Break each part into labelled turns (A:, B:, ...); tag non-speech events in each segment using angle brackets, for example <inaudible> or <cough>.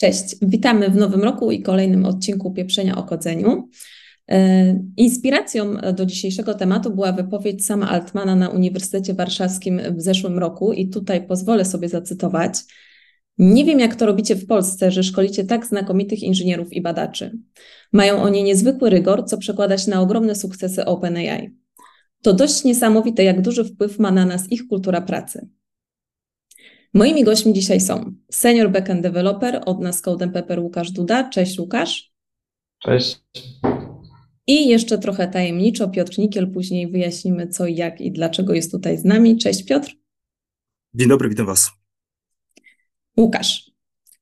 A: Cześć, witamy w nowym roku i kolejnym odcinku Pieprzenia o kodzeniu. E, inspiracją do dzisiejszego tematu była wypowiedź sama Altmana na Uniwersytecie Warszawskim w zeszłym roku i tutaj pozwolę sobie zacytować. Nie wiem, jak to robicie w Polsce, że szkolicie tak znakomitych inżynierów i badaczy. Mają oni niezwykły rygor, co przekłada się na ogromne sukcesy OpenAI. To dość niesamowite, jak duży wpływ ma na nas ich kultura pracy. Moimi gośćmi dzisiaj są senior backend developer od nas Code Pepper Łukasz Duda. Cześć Łukasz.
B: Cześć.
A: I jeszcze trochę tajemniczo Piotr Nikiel, później wyjaśnimy co i jak i dlaczego jest tutaj z nami. Cześć Piotr.
C: Dzień dobry, witam Was.
A: Łukasz,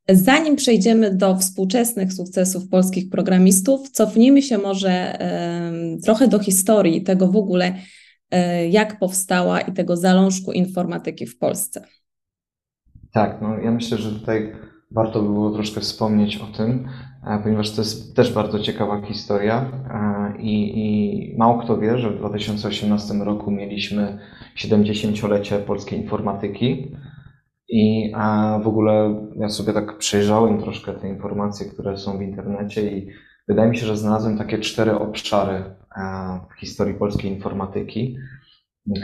A: zanim przejdziemy do współczesnych sukcesów polskich programistów, cofnijmy się może y, trochę do historii tego w ogóle, y, jak powstała i tego zalążku informatyki w Polsce.
B: Tak, no ja myślę, że tutaj warto by było troszkę wspomnieć o tym, e, ponieważ to jest też bardzo ciekawa historia e, i, i mało kto wie, że w 2018 roku mieliśmy 70-lecie polskiej informatyki. I w ogóle ja sobie tak przejrzałem troszkę te informacje, które są w internecie i wydaje mi się, że znalazłem takie cztery obszary e, w historii polskiej informatyki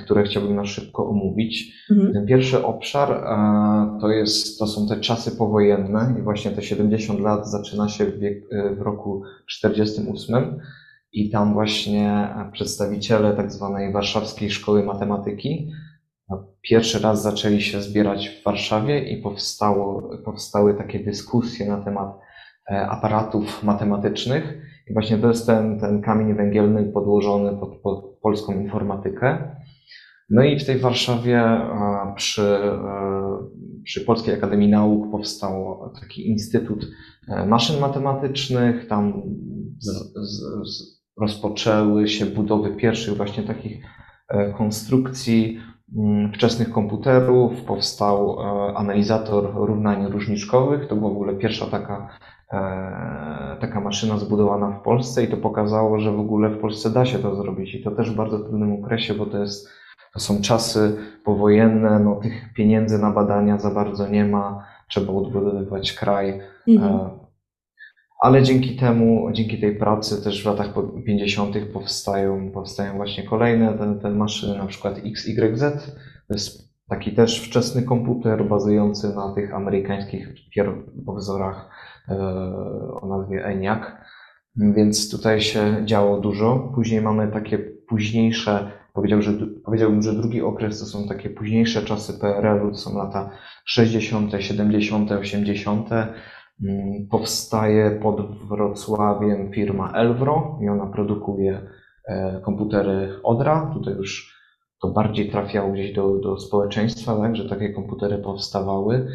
B: które chciałbym na szybko omówić. Mhm. Ten pierwszy obszar e, to, jest, to są te czasy powojenne i właśnie te 70 lat zaczyna się w, wiek, e, w roku 48 i tam właśnie przedstawiciele tak zwanej warszawskiej szkoły matematyki pierwszy raz zaczęli się zbierać w Warszawie i powstało, powstały takie dyskusje na temat e, aparatów matematycznych. I właśnie to jest ten, ten kamień węgielny podłożony pod, pod polską informatykę. No i w tej Warszawie przy, e, przy Polskiej Akademii Nauk powstał taki Instytut e, Maszyn Matematycznych. Tam z, z, z rozpoczęły się budowy pierwszych właśnie takich e, konstrukcji mm, wczesnych komputerów. Powstał analizator równań różniczkowych. To była w ogóle pierwsza taka, taka maszyna zbudowana w Polsce i to pokazało, że w ogóle w Polsce da się to zrobić. I to też w bardzo trudnym okresie, bo to jest to są czasy powojenne, no tych pieniędzy na badania za bardzo nie ma, trzeba odbudowywać kraj. Mhm. E, ale dzięki temu, dzięki tej pracy też w latach 50. powstają, powstają właśnie kolejne te, te maszyny, na przykład XYZ. To jest taki też wczesny komputer bazujący na tych amerykańskich pierwowzorach e, o nazwie ENIAC. Więc tutaj się działo dużo. Później mamy takie późniejsze Powiedział, że, powiedziałbym, że drugi okres to są takie późniejsze czasy PRL-u, to są lata 60., 70., 80. Powstaje pod Wrocławiem firma Elvro i ona produkuje e, komputery Odra. Tutaj już to bardziej trafiało gdzieś do, do społeczeństwa, tak, że takie komputery powstawały.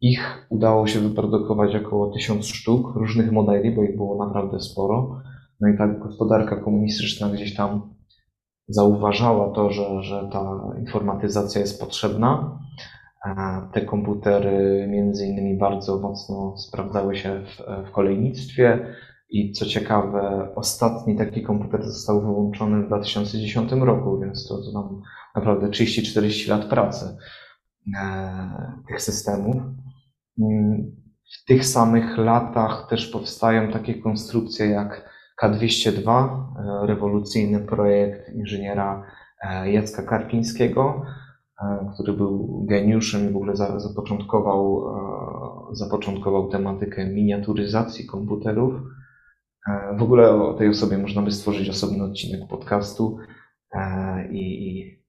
B: Ich udało się wyprodukować około tysiąc sztuk różnych modeli, bo ich było naprawdę sporo. No i ta gospodarka komunistyczna gdzieś tam zauważała to, że, że ta informatyzacja jest potrzebna. Te komputery między innymi bardzo mocno sprawdzały się w, w kolejnictwie i co ciekawe, ostatni taki komputer został wyłączony w 2010 roku, więc to, to nam naprawdę 30-40 lat pracy e, tych systemów. W tych samych latach też powstają takie konstrukcje jak K202, e, rewolucyjny projekt inżyniera e, Jacka Karpińskiego, e, który był geniuszem i w ogóle zapoczątkował, zapoczątkował tematykę miniaturyzacji komputerów. W ogóle o tej osobie można by stworzyć osobny odcinek podcastu i, i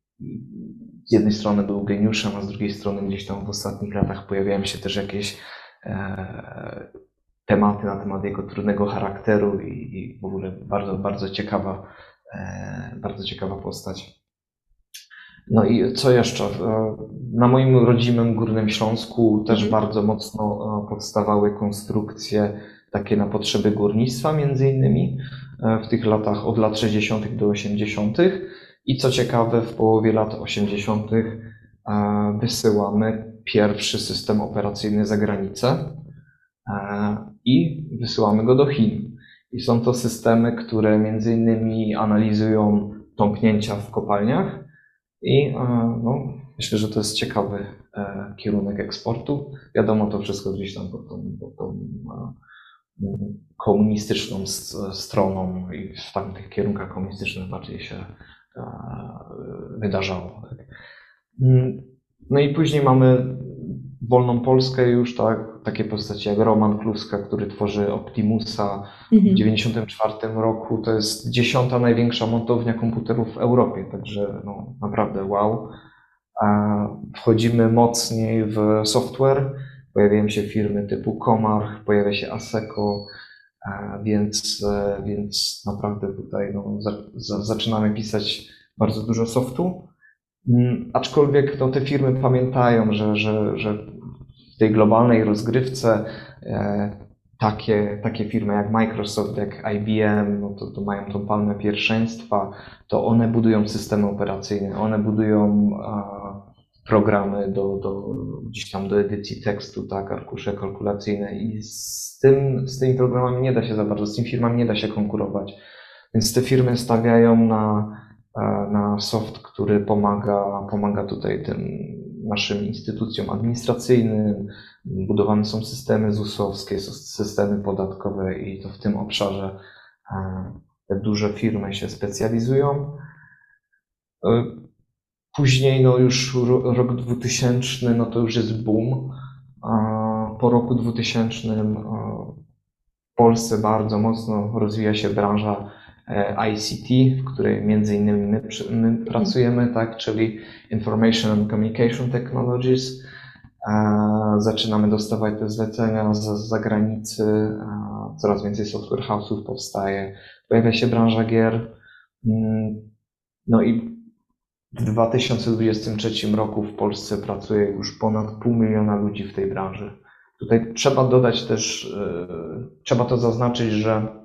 B: z jednej strony był geniuszem, a z drugiej strony gdzieś tam w ostatnich latach pojawiają się też jakieś tematy na temat jego trudnego charakteru i, i w ogóle bardzo, bardzo ciekawa, e, bardzo ciekawa postać. No i co jeszcze? E, na moim rodzimym Górnym Śląsku też mhm. bardzo mocno e, powstawały konstrukcje takie na potrzeby górnictwa między innymi w tych latach od lat 60. do 80. I co ciekawe, w połowie lat 80. wysyłamy pierwszy system operacyjny za granicę i wysyłamy go do Chin. I są to systemy, które między innymi analizują tąpnięcia w kopalniach i e, no, myślę, że to jest ciekawy e, kierunek eksportu. Wiadomo, to wszystko gdzieś tam pod tą, pod tą komunistyczną stroną i w tamtych kierunkach komunistycznych bardziej się wydarzało. Tak. Mm, no i później mamy wolną Polskę już, tak, takie postacie jak Roman Kluska, który tworzy Optimusa mhm. w 1994 roku. To jest dziesiąta największa montownia komputerów w Europie, także no, naprawdę wow. Wchodzimy mocniej w software, pojawiają się firmy typu Comarch, pojawia się Aseco, więc, e, więc naprawdę tutaj no, za, za, zaczynamy pisać bardzo dużo softu. Mm, aczkolwiek no, te firmy pamiętają, że, że, że tej globalnej rozgrywce e, takie, takie firmy jak Microsoft, jak IBM, no to, to mają tą palmę pierwszeństwa, to one budują systemy operacyjne, one budują programy do, do, gdzieś tam do edycji tekstu, tak, arkusze kalkulacyjne i z, tym, z tymi programami nie da się za bardzo, z tymi firmami nie da się konkurować. Więc te firmy stawiają na, na soft, który pomaga, pomaga tutaj tym naszym instytucjom administracyjnym, budowane są systemy ZUS-owskie, systemy podatkowe i to w tym obszarze te duże firmy się specjalizują. E, później, no już rok 2000, no to już jest boom. Po roku 2000 e, w Polsce bardzo mocno rozwija się branża e, ICT, w której między innymi my, my pracujemy, tak, czyli Information and Communication Technologies. Zaczynamy dostawać te zlecenia z zagranicy, coraz więcej software house'ów powstaje, pojawia się branża gier. Mm, no i w 2023 roku w Polsce pracuje już ponad pół miliona ludzi w tej branży. Tutaj trzeba dodać też, e, trzeba to zaznaczyć, że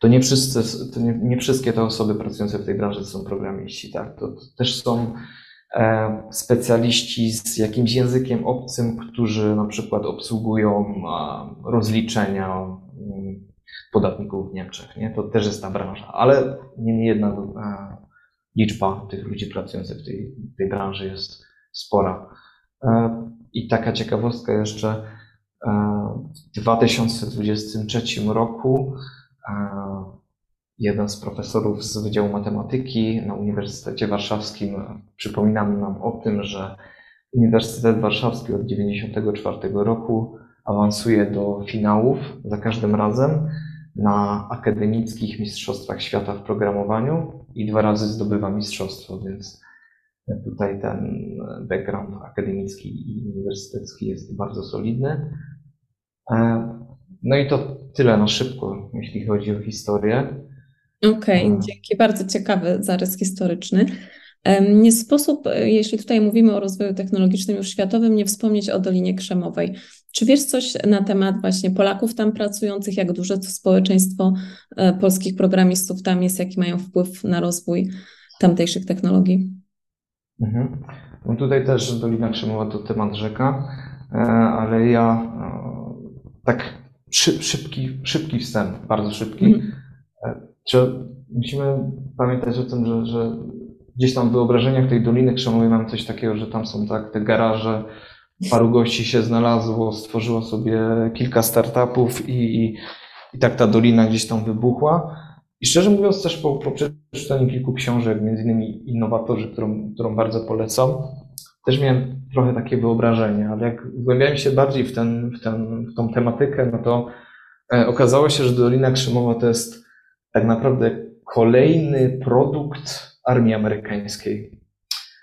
B: to nie, wszyscy, to nie, nie wszystkie te osoby pracujące w tej branży są programiści, tak? To, to też są e, specjaliści z jakimś językiem obcym, którzy na przykład obsługują rozliczenia mm, podatników w Niemczech. Nie? To też jest ta branża, ale niemniej jednak e, liczba tych ludzi pracujących w tej, tej branży jest spora. E, I taka ciekawostka jeszcze, e, w 2023 roku jeden z profesorów z Wydziału Matematyki na Uniwersytecie Warszawskim przypominał nam o tym, że Uniwersytet Warszawski od 1994 roku awansuje do finałów za każdym razem na akademickich mistrzostwach świata w programowaniu i dwa razy zdobywa mistrzostwo, więc tutaj ten background akademicki i uniwersytecki jest bardzo solidny. E, no i to tyle na szybko, jeśli chodzi o historię.
A: Okej, okay, dzięki. Bardzo ciekawy zarys historyczny. Nie sposób, jeśli tutaj mówimy o rozwoju technologicznym już światowym, nie wspomnieć o Dolinie Krzemowej. Czy wiesz coś na temat właśnie Polaków tam pracujących, jak duże to społeczeństwo e, polskich programistów tam jest, jaki mają wpływ na rozwój tamtejszych technologii?
B: Mhm. No tutaj też Dolina Krzemowa to temat rzeka, e, ale ja e, szybki, szybki wstęp, bardzo szybki. Mhm. Musimy pamiętać o tym, że, że gdzieś tam w wyobrażeniach tej Doliny Krzemowej mam coś takiego, że tam są tak te garaże, paru gości się znalazło, stworzyło sobie kilka startupów i, i, i tak ta dolina gdzieś tam wybuchła. I szczerze mówiąc, też po, po przeczytaniu kilku książek, między innymi Innowatorzy, którą, którą bardzo polecam, też miałem trochę takie wyobrażenie, ale jak wgłębiałem się bardziej w, ten, w, ten, w tą tematykę, no to e, okazało się, że Dolina Krzemowa to jest tak naprawdę kolejny produkt armii amerykańskiej.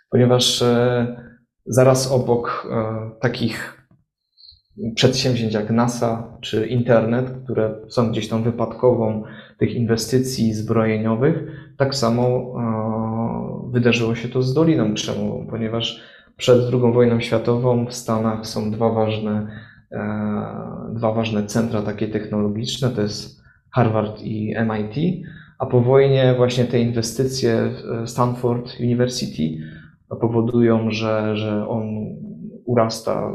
B: Ponieważ e, zaraz obok e, takich przedsięwzięć jak NASA czy internet, które są gdzieś tam wypadkową tych inwestycji zbrojeniowych, tak samo wydarzyło się to z Doliną Krzemową, ponieważ przed II wojną światową w Stanach są dwa ważne, e, dwa ważne centra takie technologiczne, to jest Harvard i MIT, a po wojnie właśnie te inwestycje w Stanford University powodują, że, że on urasta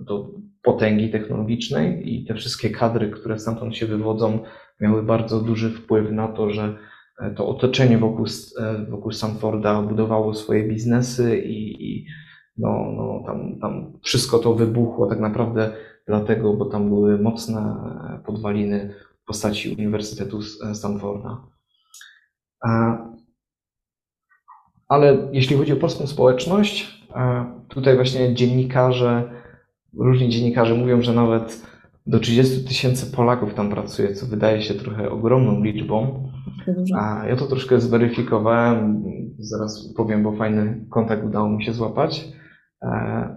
B: do potęgi technologicznej i te wszystkie kadry, które stamtąd się wywodzą, miały bardzo duży wpływ na to, że to otoczenie wokół, wokół Stanforda budowało swoje biznesy i, i no, no, tam, tam wszystko to wybuchło tak naprawdę dlatego, bo tam były mocne podwaliny w postaci Uniwersytetu Stanforda. Ale jeśli chodzi o polską społeczność, tutaj właśnie dziennikarze, różni dziennikarze mówią, że nawet do 30 tysięcy Polaków tam pracuje, co wydaje się trochę ogromną liczbą. A ja to troszkę zweryfikowałem, zaraz powiem, bo fajny kontakt udało mi się złapać e,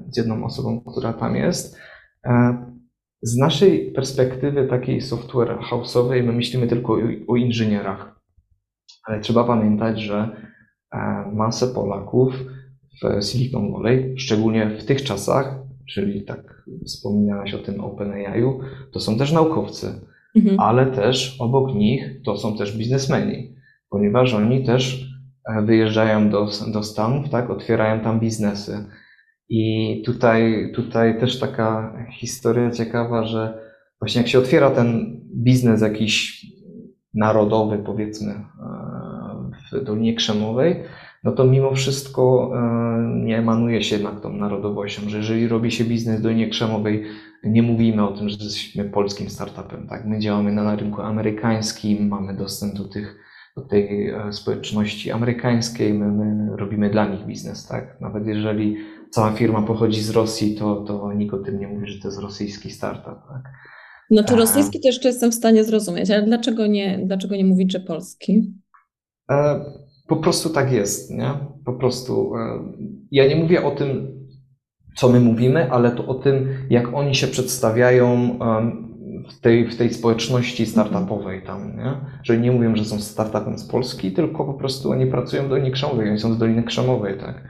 B: z jedną osobą, która tam jest. E, z naszej perspektywy takiej software house'owej my myślimy tylko o, inżynierach, ale trzeba pamiętać, że e, masę Polaków w Silicon Valley, szczególnie w tych czasach, czyli tak wspominałaś o tym OpenAI-u, to są też naukowcy, mhm. ale też obok nich to są też biznesmeni, ponieważ oni też e, wyjeżdżają do, do Stanów, tak, otwierają tam biznesy. I tutaj, tutaj też taka historia ciekawa, że właśnie jak się otwiera ten biznes jakiś narodowy, powiedzmy, e, w Dolinie Krzemowej, no to mimo wszystko e, nie emanuje się jednak tą narodowością, że jeżeli robi się biznes do niekrzemowej, nie mówimy o tym, że jesteśmy polskim startupem, tak? My działamy na rynku amerykańskim, mamy dostęp do tych, do tej e, społeczności amerykańskiej, my, my robimy dla nich biznes, tak? Nawet jeżeli cała firma pochodzi z Rosji, to, to nikt o tym nie mówi, że to jest rosyjski startup, tak?
A: Znaczy rosyjski to jeszcze jestem w stanie zrozumieć, ale dlaczego nie, dlaczego nie mówić, że polski?
B: E po prostu tak jest, nie? Po prostu. E, ja nie mówię o tym, co my mówimy, ale to o tym, jak oni się przedstawiają w tej, w tej społeczności startupowej tam, nie? Że nie mówią, że są startupem z Polski, tylko po prostu oni pracują w Dolinie Krzemowej, oni są z Doliny Krzemowej, tak?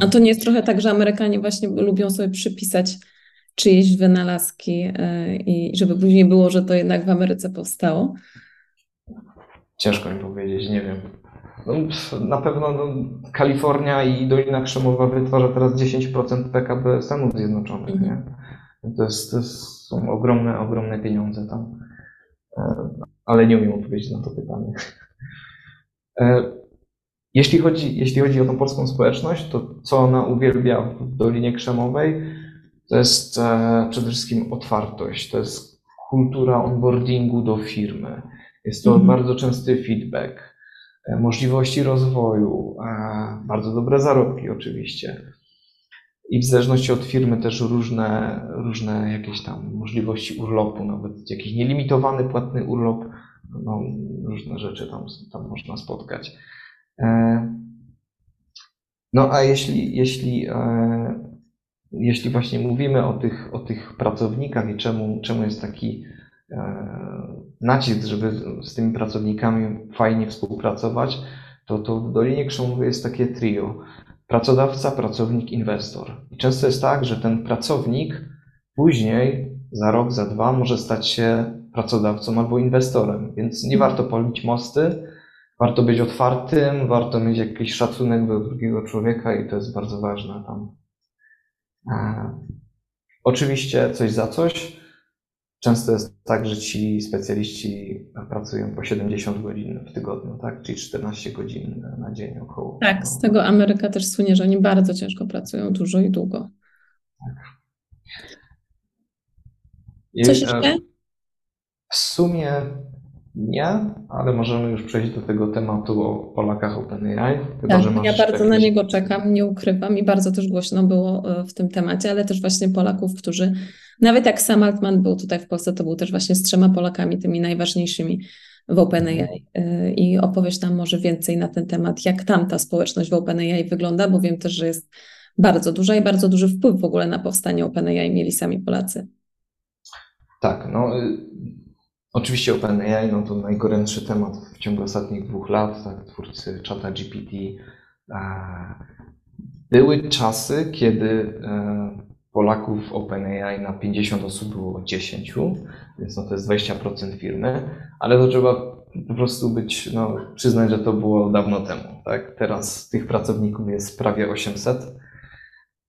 A: A to nie jest trochę tak, że Amerykanie właśnie lubią sobie przypisać czyjeś wynalazki e, i żeby później było, że to jednak w Ameryce powstało?
B: Ciężko mi powiedzieć, nie wiem. No, na pewno no, Kalifornia i Dolina Krzemowa wytwarza teraz 10% PKB Stanów Zjednoczonych. Mhm. Nie? To, jest, to są ogromne, ogromne pieniądze tam. E, ale nie umiem odpowiedzieć na to pytanie. E, jeśli chodzi, jeśli chodzi o tą polską społeczność, to co ona uwielbia w Dolinie Krzemowej, to jest e, przede wszystkim otwartość, to jest kultura onboardingu do firmy jest to mhm. bardzo częsty feedback, e, możliwości rozwoju, bardzo dobre zarobki oczywiście. I w zależności od firmy też różne, różne jakieś tam możliwości urlopu, nawet jakiś nielimitowany płatny urlop, no, różne rzeczy tam, tam można spotkać. E, no a jeśli, jeśli, e, jeśli właśnie mówimy o tych, o tych pracownikach i czemu, czemu jest taki nacisk, żeby z tymi pracownikami fajnie współpracować, to, to w Dolinie Krzemowej jest takie trio. Pracodawca, pracownik, inwestor. I często jest tak, że ten pracownik później, za rok, za dwa, może stać się pracodawcą albo inwestorem, więc nie warto polić mosty, warto być otwartym, warto mieć jakiś szacunek do drugiego człowieka i to jest bardzo ważne tam. Oczywiście coś za coś, Często jest tak, że ci specjaliści pracują po 70 godzin w tygodniu, tak? czyli 14 godzin na dzień około.
A: Tak, z tego Ameryka też słynie, że oni bardzo ciężko pracują, dużo i długo. Tak. Coś jeszcze? E,
B: w sumie nie, ale możemy już przejść do tego tematu o Polakach OpenAI.
A: Chyba, tak, ja bardzo na niego czekam, nie ukrywam i bardzo też głośno było e, w tym temacie, ale też właśnie Polaków, którzy nawet jak sam Altman był tutaj w Polsce, to był też właśnie z trzema Polakami, tymi najważniejszymi w OpenAI y, i opowiesz tam może więcej na ten temat, jak tam ta społeczność w OpenAI wygląda, bo wiem też, że jest bardzo duża i bardzo duży wpływ w ogóle na powstanie OpenAI mieli sami Polacy.
B: Tak, no y, oczywiście OpenAI no to najgorętszy temat w ciągu ostatnich dwóch lat, tak, twórcy czata GPT. Były czasy, kiedy e, Polaków OpenAI na 50 osób było 10, więc no to jest 20% firmy, ale to trzeba po prostu być, no, przyznać, że to było dawno temu. Tak? Teraz tych pracowników jest prawie 800,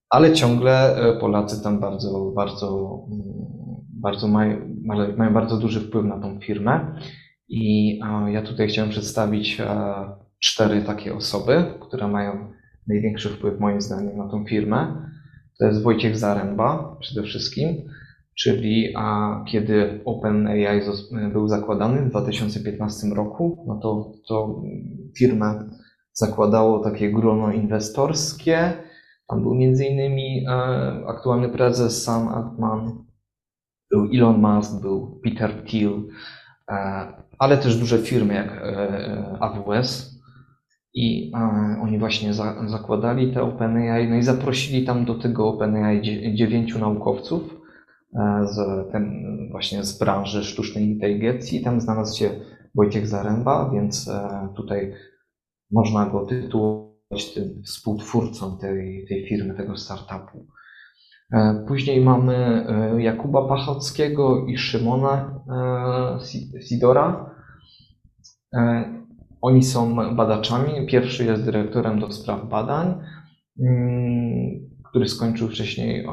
B: ale ciągle e, Polacy tam bardzo, bardzo, mm, bardzo mają, mają bardzo duży wpływ na tą firmę. I ja tutaj chciałem przedstawić cztery takie osoby, które mają największy wpływ moim zdaniem na tą firmę. To jest Wojciech Zaręba przede wszystkim, czyli a kiedy OpenAI był zakładany w 2015 roku, no to, to firmę zakładało takie grono inwestorskie. Tam był między innymi e, aktualny prezes Sam Altman, był Elon Musk, był Peter Thiel, e, ale też duże firmy jak e, AWS. I oni właśnie zakładali te OpenAI, no i zaprosili tam do tego OpenAI dziewięciu naukowców z, ten, właśnie z branży sztucznej inteligencji. Tam znalazł się Wojciech Zaręba, więc tutaj można go tytułować tym współtwórcą tej, tej firmy, tego startupu. E, później mamy e, Jakuba Pachockiego i Szymona e, Sidora. Oni są badaczami. Pierwszy jest dyrektorem do spraw badań, mm, który skończył wcześniej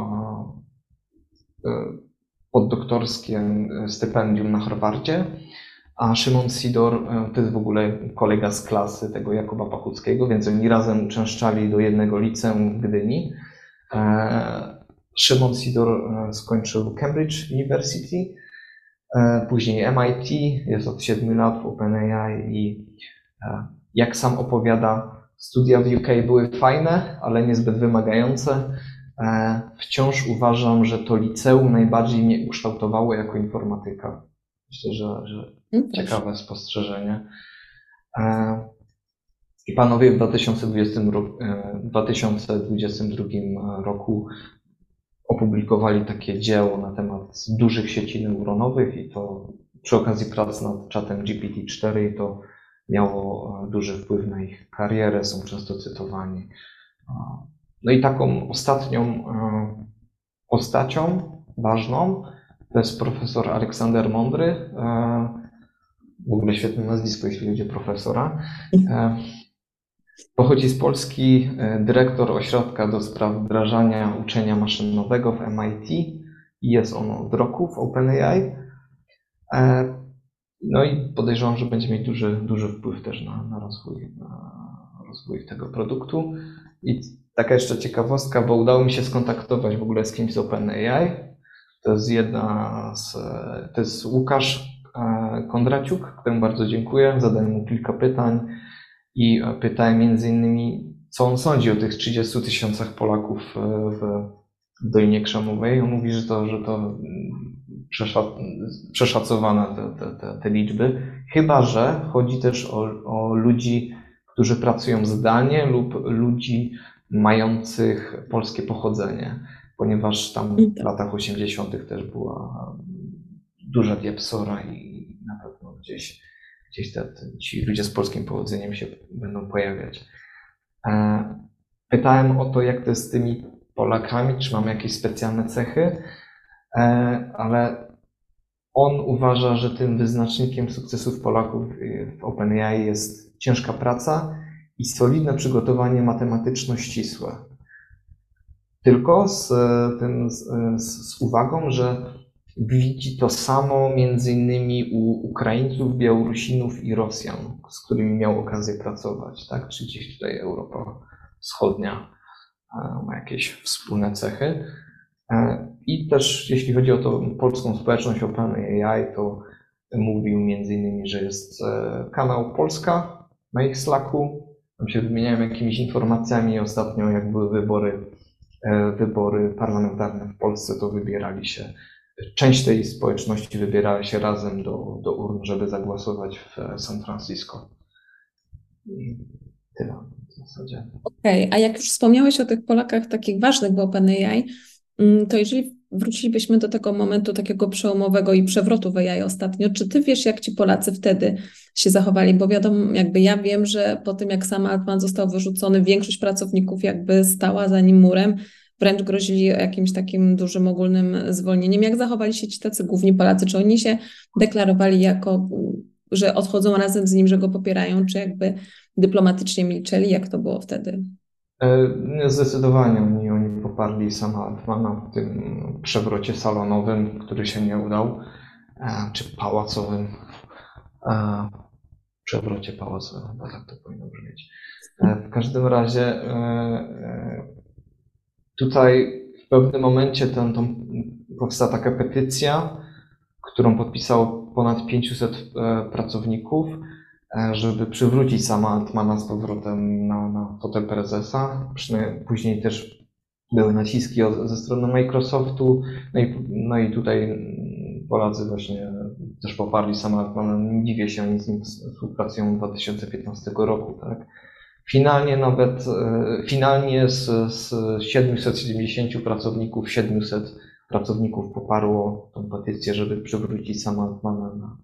B: poddoktorskie stypendium na Harvardzie. A Szymon Sidor to jest w ogóle kolega z klasy tego Jakuba Pachuckiego, więc oni razem uczęszczali do jednego liceum w Gdyni. E, Szymon Sidor e, skończył Cambridge University, później MIT, jest od 7 lat w OpenAI i jak sam opowiada, studia w UK były fajne, ale niezbyt wymagające. Wciąż uważam, że to liceum najbardziej mnie ukształtowało jako informatyka. Myślę, że, że no ciekawe spostrzeżenie. E, I panowie w 2020 roku, 2022 roku opublikowali takie dzieło na temat dużych sieci neuronowych i to przy okazji prac nad czatem GPT-4 i to miało e, duży wpływ na ich karierę, są często cytowani. No i taką ostatnią e, postacią ważną to jest profesor Aleksander Mądry. E, w ogóle świetne nazwisko, jeśli chodzi o profesora. E, pochodzi z Polski, e, dyrektor ośrodka do spraw wdrażania uczenia maszynowego w MIT i jest on od roku w OpenAI. No i podejrzewam, że będzie mieć duży, duży wpływ też na, na, rozwój, na rozwój tego produktu. I taka jeszcze ciekawostka, bo udało mi się skontaktować w ogóle z kimś z OpenAI, to jest jedna z, to jest Łukasz e, Kondraciuk, któremu bardzo dziękuję. Zadałem mu kilka pytań i pytałem między innymi, co on sądzi o tych 30 tysiącach Polaków w Dolinie Krzemowej. On mówi, że to, że to przeszacowane te, te, te, liczby, chyba że chodzi też o, o ludzi, którzy pracują zdalnie lub ludzi mających polskie pochodzenie ponieważ tam w latach 80. też była duża diapsora i na pewno gdzieś, gdzieś te, ci ludzie z polskim powodzeniem się będą pojawiać. E, pytałem o to, jak to jest z tymi Polakami, czy mamy jakieś specjalne cechy, e, ale on uważa, że tym wyznacznikiem sukcesów Polaków w OpenAI jest ciężka praca i solidne przygotowanie matematyczno-ścisłe tylko z, tym, z, z uwagą, że widzi to samo między innymi u Ukraińców, Białorusinów i Rosjan, z którymi miał okazję pracować, tak? Czy gdzieś tutaj Europa Wschodnia e, ma jakieś wspólne cechy. E, I też jeśli chodzi o tą polską społeczność OpenAI, to mówił między innymi, że jest e, kanał Polska na ich Slacku. Tam się wymieniałem jakimiś informacjami ostatnio, jak były wybory wybory parlamentarne w Polsce, to wybierali się, część tej społeczności wybierała się razem do, do urn, żeby zagłosować w San Francisco. I tyle w zasadzie.
A: Okej, okay. a jak już wspomniałeś o tych Polakach takich ważnych w OpenAI, mm, to jeżeli wrócilibyśmy do tego momentu takiego przełomowego i przewrotu w AI ostatnio, czy ty wiesz, jak ci Polacy wtedy się zachowali? Bo wiadomo, jakby ja wiem, że po tym jak sam Altman został wyrzucony, większość pracowników jakby stała za nim murem, wręcz grozili jakimś takim dużym ogólnym zwolnieniem. Jak zachowali się ci tacy główni Polacy? Czy oni się deklarowali jako, że odchodzą razem z nim, że go popierają, czy jakby dyplomatycznie milczeli? Jak to było wtedy?
B: E, zdecydowanie oni, oni poparli sama Altmana w tym przewrocie salonowym, który się nie udał, e, czy pałacowym. E, przewrocie pałacowym, tak to powinno brzmieć. W każdym razie Tutaj w pewnym momencie ten, tą, powstała taka petycja, którą podpisało ponad 500 pracowników, żeby przywrócić sama Altmana z powrotem na, na fotel prezesa. Później też były naciski ze strony Microsoftu, no i, no i tutaj Polacy właśnie też poparli sama Altmana. Dziwię się, oni z nim współpracują 2015 roku, tak. Finalnie nawet, e, finalnie z, z 770 pracowników, 700 pracowników poparło tą petycję, żeby przywrócić sama Altmana na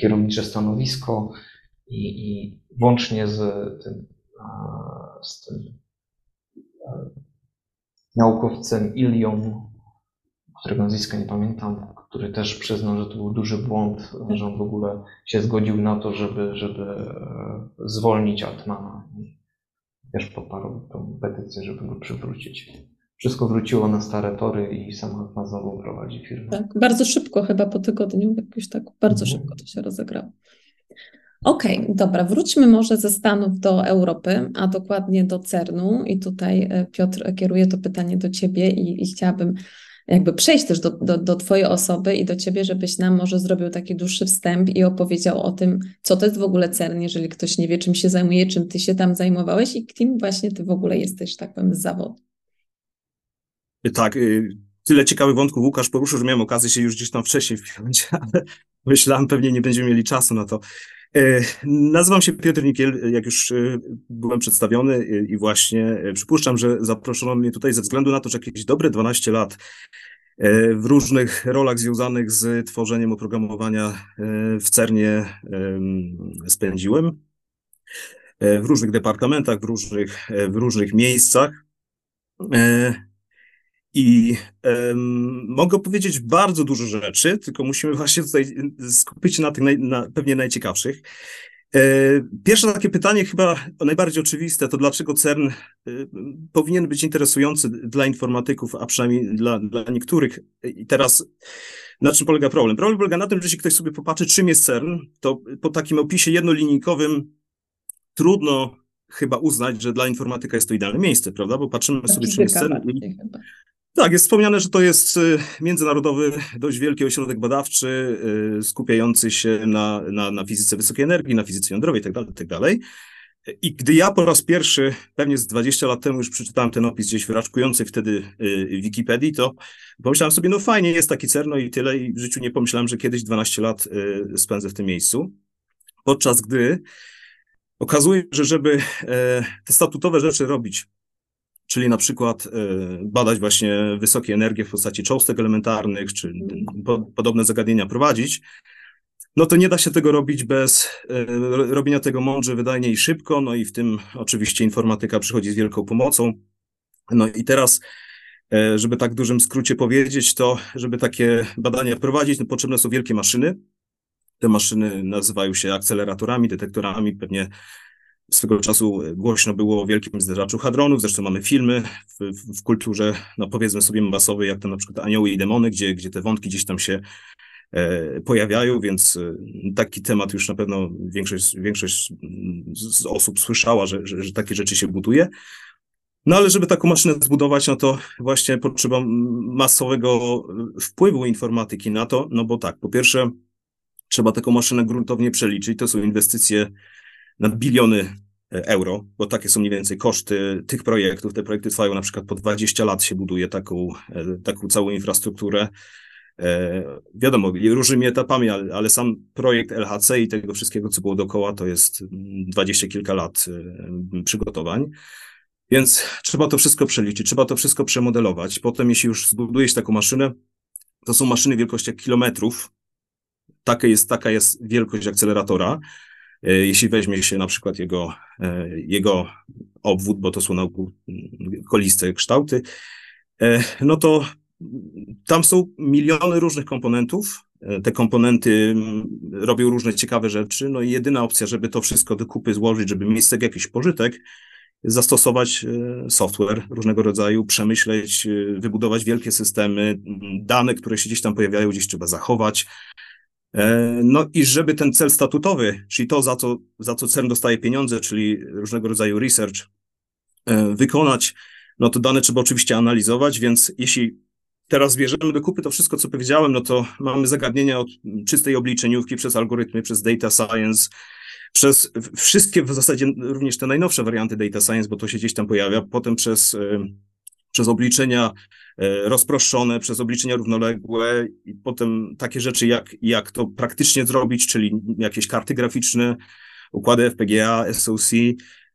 B: kierownicze stanowisko i, i łącznie z tym, z tym naukowcem Ilią, którego nazwiska nie pamiętam, który też przyznał, że to był duży błąd, że on w ogóle się zgodził na to, żeby, żeby e, zwolnić Altmana. I też poparł tą petycję, żeby go przywrócić. Wszystko wróciło na stare tory i sam Altman znowu prowadzi firmę.
A: Tak, bardzo szybko, chyba po tygodniu, jakoś tak bardzo mhm. szybko to się rozegrało. Okej, okay, dobra, wróćmy może ze Stanów do Europy, a dokładnie do CERN-u. I tutaj e, Piotr kieruje to pytanie do Ciebie i, i chciałabym jakby przejść też do, do, do Twojej osoby i do Ciebie, żebyś nam może zrobił taki dłuższy wstęp i opowiedział o tym, co to jest w ogóle CERN, jeżeli ktoś nie wie, czym się zajmuje, czym Ty się tam zajmowałeś i kim właśnie Ty w ogóle jesteś, tak powiem, z zawodu.
C: Tak, y, tyle ciekawych wątków Łukasz poruszył, że miałem okazję się już gdzieś tam wcześniej wpiąć, <laughs> ale myślałem, pewnie nie będziemy mieli czasu na to. E, nazywam się Piotr Nikiel, jak już e, byłem przedstawiony e, i właśnie przypuszczam, że zaproszono mnie tutaj ze względu na to, że jakieś dobre 12 lat w różnych rolach związanych z tworzeniem oprogramowania w CERNie spędziłem. W różnych departamentach, w różnych, w różnych miejscach. I um, mogę powiedzieć bardzo dużo rzeczy, tylko musimy właśnie tutaj skupić się na tych naj, na pewnie najciekawszych. E, pierwsze takie pytanie, chyba najbardziej oczywiste, to dlaczego CERN powinien być interesujący dla informatyków, a przynajmniej dla, dla niektórych. I teraz na czym polega problem? Problem polega na tym, że jeśli ktoś sobie popatrzy, czym jest CERN, to po takim opisie jednolinijkowym trudno chyba uznać, że dla informatyka jest to idealne miejsce, prawda? Bo patrzymy sobie, czym jest CERN. Tak, jest wspomniane, że to jest y, międzynarodowy, dość wielki ośrodek badawczy, y, skupiający się na, na, na fizyce wysokiej energii, na fizyce jądrowej itd., tak itd. Tak I gdy ja po raz pierwszy, pewnie z 20 lat temu już przeczytałem ten opis gdzieś wyraczkujący wtedy y, Wikipedii, to pomyślałem sobie, no fajnie, jest taki CERN i tyle i w życiu nie pomyślałem, że kiedyś 12 lat spędzę w tym miejscu. Podczas gdy okazuje się, że żeby e, te statutowe rzeczy robić, czyli na przykład e, badać właśnie wysokie energie w postaci cząstek elementarnych, czy podobne zagadnienia prowadzić, no to nie da się tego robić bez e, robienia tego mądrze, wydajnie i szybko, no i w tym oczywiście informatyka przychodzi z wielką pomocą. No i teraz, e, żeby tak w dużym skrócie powiedzieć, to żeby takie badania prowadzić, no potrzebne są wielkie maszyny. Te maszyny nazywają się akceleratorami, detektorami, pewnie swego czasu głośno było o wielkim zderzaczu hadronów, zresztą mamy filmy w, w, kulturze, no powiedzmy sobie masowej, jak to na przykład Anioły i Demony, gdzie, gdzie te wątki gdzieś tam się e, pojawiają, więc e, taki temat już na pewno większość, większość z osób słyszała, że, że, że takie rzeczy się buduje. No ale żeby taką maszynę zbudować, no to właśnie potrzeba masowego wpływu informatyki na to, no bo tak, po pierwsze trzeba taką maszynę gruntownie przeliczyć, to są inwestycje na biliony e, euro, bo takie są mniej więcej koszty tych projektów. Te projekty trwają na przykład po 20 lat się buduje taką, e, taką całą infrastrukturę. E, wiadomo, różnymi etapami, ale, ale, sam projekt LHC i tego wszystkiego, co było dookoła, to jest dwadzieścia kilka lat przygotowań. Więc trzeba to wszystko przeliczyć, trzeba to wszystko przemodelować. Potem, jeśli już zbudujesz taką maszynę, to są maszyny wielkości kilometrów. Taka jest, taka jest wielkość akceleratora. E, jeśli weźmie się na przykład jego, e, jego obwód, bo to są koliste kształty, e, no to tam są miliony różnych komponentów. Te komponenty robią różne ciekawe rzeczy. No i jedyna opcja, żeby to wszystko do kupy złożyć, żeby mieć z tego jakiś pożytek, zastosować software różnego rodzaju, przemyśleć, wybudować wielkie systemy, dane, które się gdzieś tam pojawiają, gdzieś trzeba zachować, no i żeby ten cel statutowy, czyli to, za co, za co CERN dostaje pieniądze, czyli różnego rodzaju research, e, wykonać, no to dane trzeba oczywiście analizować, więc jeśli teraz bierzemy do kupy to wszystko, co powiedziałem, no to mamy zagadnienia od czystej obliczeniówki przez algorytmy, przez data science, przez wszystkie w zasadzie również te najnowsze warianty data science, bo to się gdzieś tam pojawia, potem przez, przez obliczenia rozproszone, przez obliczenia równoległe i potem takie rzeczy, jak, jak to praktycznie zrobić, czyli jakieś karty graficzne, układy FPGA, SOC,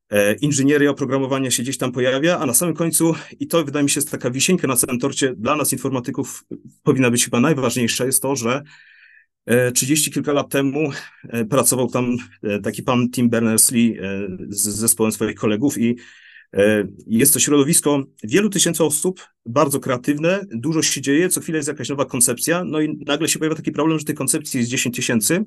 C: E, inżynieria oprogramowania się gdzieś tam pojawia, a na samym końcu, i to wydaje mi się jest taka wisienka na całym torcie, dla nas informatyków powinna być chyba najważniejsza, jest to, że e, trzydzieści kilka lat temu e, pracował tam taki pan Tim Berners-Lee z zespołem swoich kolegów i jest to środowisko wielu tysięcy osób, bardzo kreatywne, dużo się dzieje, co chwilę jest jakaś nowa koncepcja, no i nagle się pojawia taki problem, że tych koncepcji jest 10 tysięcy,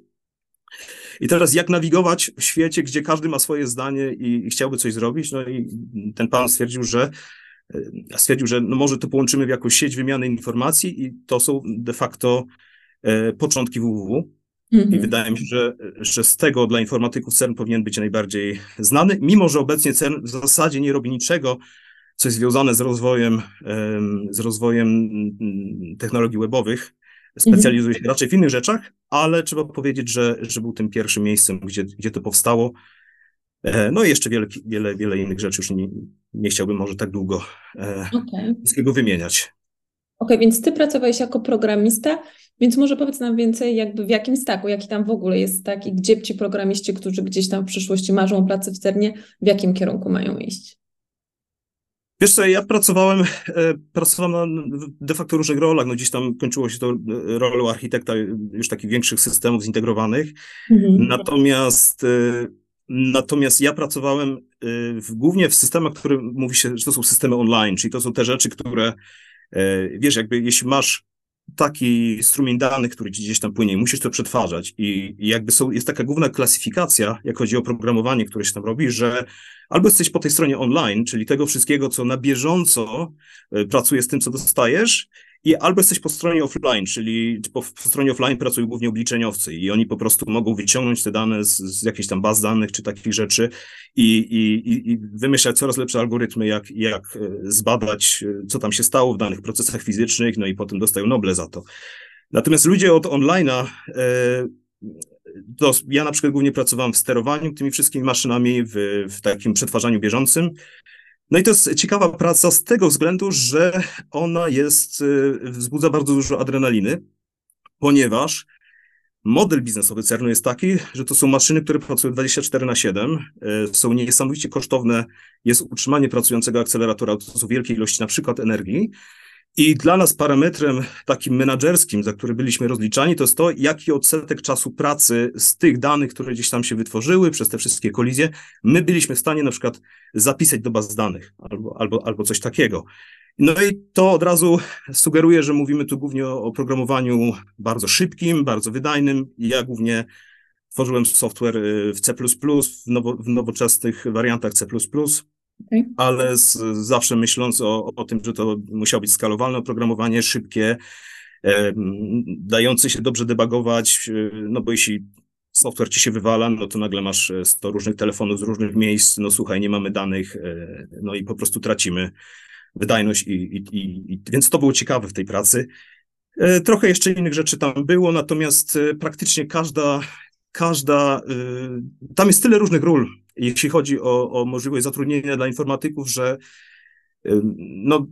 C: i teraz jak nawigować w świecie, gdzie każdy ma swoje zdanie i, i chciałby coś zrobić? No i ten pan stwierdził, że e, stwierdził, że no może to połączymy w jakąś sieć wymiany informacji i to są de facto e, początki www. Mhm. I wydaje mi się, że, że z tego dla informatyków CERN powinien być najbardziej znany, mimo że obecnie CERN w zasadzie nie robi niczego, co jest związane z rozwojem, z rozwojem mm, technologii webowych, Specjalizuje się raczej w innych rzeczach, ale trzeba powiedzieć, że, że był tym pierwszym miejscem, gdzie, gdzie to powstało. E, no i jeszcze wiele, wiele, wiele innych rzeczy, już nie, nie chciałbym może tak długo e, okay. wszystkiego wymieniać.
A: Okej, okay, więc ty pracowałeś jako programista, więc może powiedz nam więcej, jakby w jakim staku, jaki tam w ogóle jest tak i gdzie ci programiści, którzy gdzieś tam w przyszłości marzą o pracy w CERNie, w jakim kierunku mają iść?
C: Wiesz co, ja pracowałem, e, pracowałem na de facto różnych rolach, no gdzieś tam kończyło się to e, rolą architekta już takich większych systemów zintegrowanych, mhm. natomiast e, Natomiast ja pracowałem w, głównie w systemach, które mówi się, że to są systemy online, czyli to są te rzeczy, które, wiesz, jakby jeśli masz taki strumień danych, który gdzieś tam płynie i musisz to przetwarzać. I, i jakby są, jest taka główna klasyfikacja, jak chodzi o programowanie, które się tam robi, że albo jesteś po tej stronie online, czyli tego wszystkiego, co na bieżąco e, pracuje z tym, co dostajesz, i albo jesteś po stronie offline, czyli po, po, stronie offline pracują głównie obliczeniowcy i oni po prostu mogą wyciągnąć te dane z, z jakichś tam baz danych czy takich rzeczy i, i, i wymyślać coraz lepsze algorytmy, jak, jak e, zbadać, e, co tam się stało w danych procesach fizycznych, no i potem dostają Noble za to. Natomiast ludzie od online'a, to ja na przykład głównie pracowałem w sterowaniu tymi wszystkimi maszynami, w, w takim przetwarzaniu bieżącym. No i to jest ciekawa praca z tego względu, że ona jest, y, wzbudza bardzo dużo adrenaliny, ponieważ model biznesowy CERN-u jest taki, że to są maszyny, które pracują 24 na 7, y, są niesamowicie kosztowne, jest utrzymanie pracującego akceleratora, to są wielkie ilości na przykład energii, i dla nas parametrem takim menedżerskim, za który byliśmy rozliczani, to jest to, jaki odsetek czasu pracy z tych danych, które gdzieś tam się wytworzyły przez te wszystkie kolizje, my byliśmy w stanie na przykład zapisać do baz danych albo, albo, albo coś takiego. No i to od razu sugeruje, że mówimy tu głównie o oprogramowaniu bardzo szybkim, bardzo wydajnym. Ja głównie tworzyłem software y, w C++, w, nowo, w nowoczesnych wariantach C++. Ale z, zawsze myśląc o, o tym, że to musiało być skalowalne oprogramowanie, szybkie, e, dające się dobrze debugować, e, no bo jeśli software ci się wywala, no to nagle masz 100 e, różnych telefonów z różnych miejsc, no słuchaj, nie mamy danych, e, no i po prostu tracimy wydajność i, i, i, i więc to było ciekawe w tej pracy. Trochę jeszcze innych rzeczy tam było, natomiast praktycznie każda, każda, tam jest tyle różnych ról, jeśli chodzi o, o możliwość zatrudnienia dla informatyków, że no,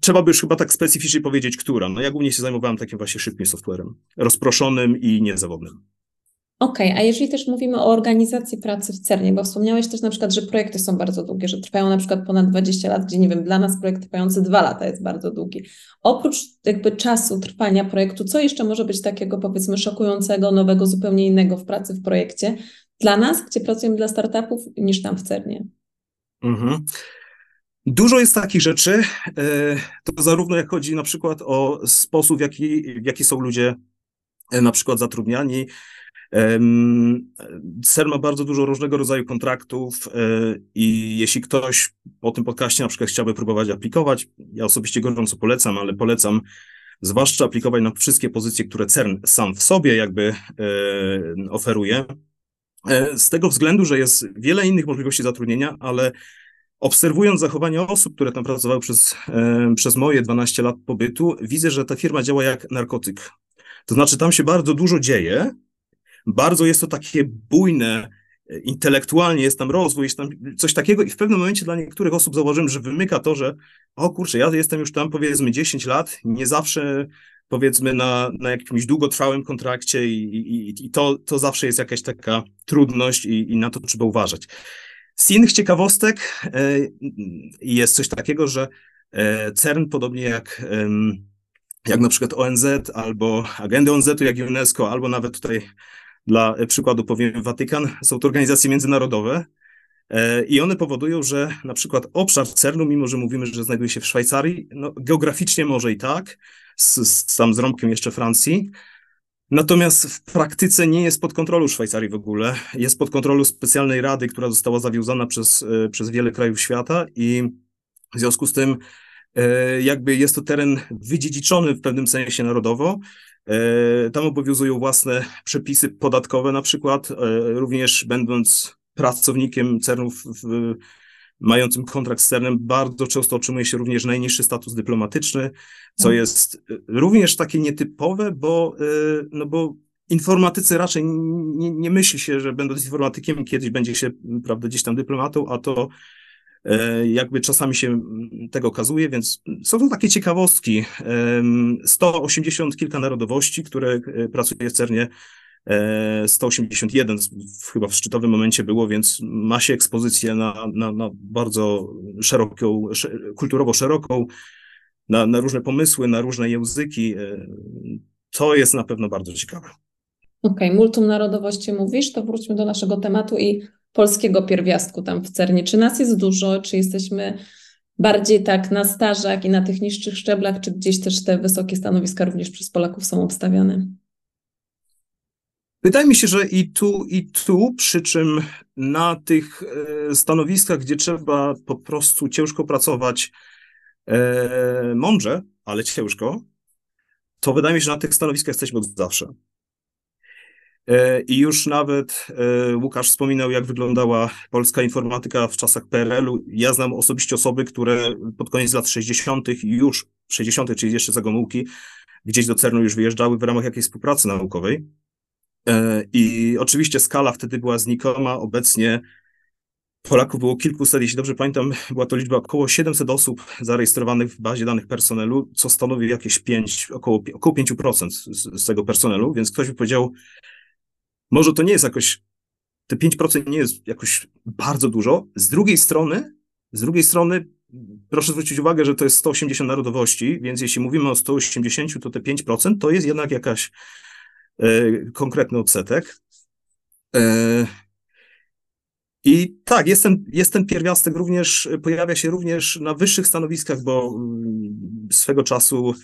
C: trzeba by już chyba tak specyficznie powiedzieć, która. No ja głównie się zajmowałem takim właśnie szybkim softwarem, rozproszonym i niezawodnym.
A: Okej, okay, a jeżeli też mówimy o organizacji pracy w CERNie, bo wspomniałeś też na przykład, że projekty są bardzo długie, że trwają na przykład ponad 20 lat, gdzie nie wiem, dla nas projekt trwający dwa lata jest bardzo długi. Oprócz jakby czasu trwania projektu, co jeszcze może być takiego powiedzmy szokującego, nowego, zupełnie innego w pracy w projekcie, dla nas, gdzie pracujemy dla startupów, niż tam w CERNie. Mhm.
C: Dużo jest takich rzeczy, e, to zarówno jak chodzi na przykład o sposób, w jaki, w jaki są ludzie e, na przykład zatrudniani. CERN ma bardzo dużo różnego rodzaju kontraktów e, i jeśli ktoś po tym podcaście na przykład chciałby próbować aplikować, ja osobiście gorąco polecam, ale polecam zwłaszcza aplikować na wszystkie pozycje, które CERN sam w sobie jakby oferuje, z tego względu, że jest wiele innych możliwości zatrudnienia, ale obserwując zachowania osób, które tam pracowały przez, e, przez moje 12 lat pobytu, widzę, że ta firma działa jak narkotyk. To znaczy, tam się bardzo dużo dzieje, bardzo jest to takie bujne, e, intelektualnie jest tam rozwój, jest tam coś takiego i w pewnym momencie dla niektórych osób zauważyłem, że wymyka to, że o kurczę, ja jestem już tam powiedzmy 10 lat, nie zawsze powiedzmy na, na jakimś długotrwałym kontrakcie i, i, i to, to zawsze jest jakaś taka trudność i, i na to trzeba uważać. Z innych ciekawostek e, jest coś takiego, że e, CERN, podobnie jak, jak na przykład ONZ albo agendy ONZ-u, jak UNESCO, albo nawet tutaj dla przykładu powiem Watykan, są to organizacje międzynarodowe e, i one powodują, że na przykład obszar CERN-u, mimo że mówimy, że znajduje się w Szwajcarii, no, geograficznie może i tak, z, z, tam z rąbkiem jeszcze Francji, Natomiast w praktyce nie jest pod kontrolą Szwajcarii w ogóle. Jest pod kontrolą specjalnej rady, która została zawiązana przez, e, przez wiele krajów świata i w związku z tym e, jakby jest to teren wydziedziczony w pewnym sensie narodowo. E, tam obowiązują własne przepisy podatkowe na przykład, również będąc pracownikiem CERN-ów w, mającym kontrakt z CERN-em bardzo często otrzymuje się również najniższy status dyplomatyczny, co mhm. jest y, również takie nietypowe, bo, y, no bo informatycy raczej nie, nie myśli się, że będąc informatykiem kiedyś będzie się prawda, gdzieś tam dyplomatą, a to y, jakby czasami się tego okazuje, więc są to takie ciekawostki. 180 kilka narodowości, które pracuje w CERNie, 181 e, chyba w szczytowym momencie było, więc ma się ekspozycję na, na, na bardzo szeroką, kulturowo szeroką, na, na różne pomysły, na różne języki. E, to jest na pewno bardzo ciekawe.
A: Okej, okay, multum narodowości mówisz, to wróćmy do naszego tematu i polskiego pierwiastku tam w CERNie. Czy nas jest dużo, czy jesteśmy bardziej tak na stażach i na tych niższych szczeblach, czy gdzieś też te wysokie stanowiska również przez Polaków są obstawiane?
C: Wydaje mi się, że i tu, i tu, przy czym na tych e, stanowiskach, gdzie trzeba po prostu ciężko pracować, e, mądrze, ale ciężko, to wydaje mi się, że na tych stanowiskach jesteśmy od zawsze. E, I już nawet Łukasz wspominał, jak wyglądała polska informatyka w czasach PRL-u. Ja znam osobiście osoby, które pod koniec lat 60., już 60., czyli jeszcze za Gomułki, gdzieś do CERN-u już wyjeżdżały w ramach jakiejś współpracy naukowej. E, I oczywiście skala wtedy była znikoma. Obecnie Polaków było kilkuset, jeśli dobrze pamiętam, była to liczba około 700 osób zarejestrowanych w bazie danych personelu, co stanowi jakieś 5, około, około 5% z, z tego personelu, więc ktoś by powiedział, może to nie jest jakoś, te 5% nie jest jakoś bardzo dużo. Z drugiej strony, z drugiej strony, proszę zwrócić uwagę, że to jest 180 narodowości, więc jeśli mówimy o 180, to te 5% to jest jednak jakaś konkretny odsetek. E, I tak, jest ten, jest ten pierwiastek również, pojawia się również na wyższych stanowiskach, bo mm, swego czasu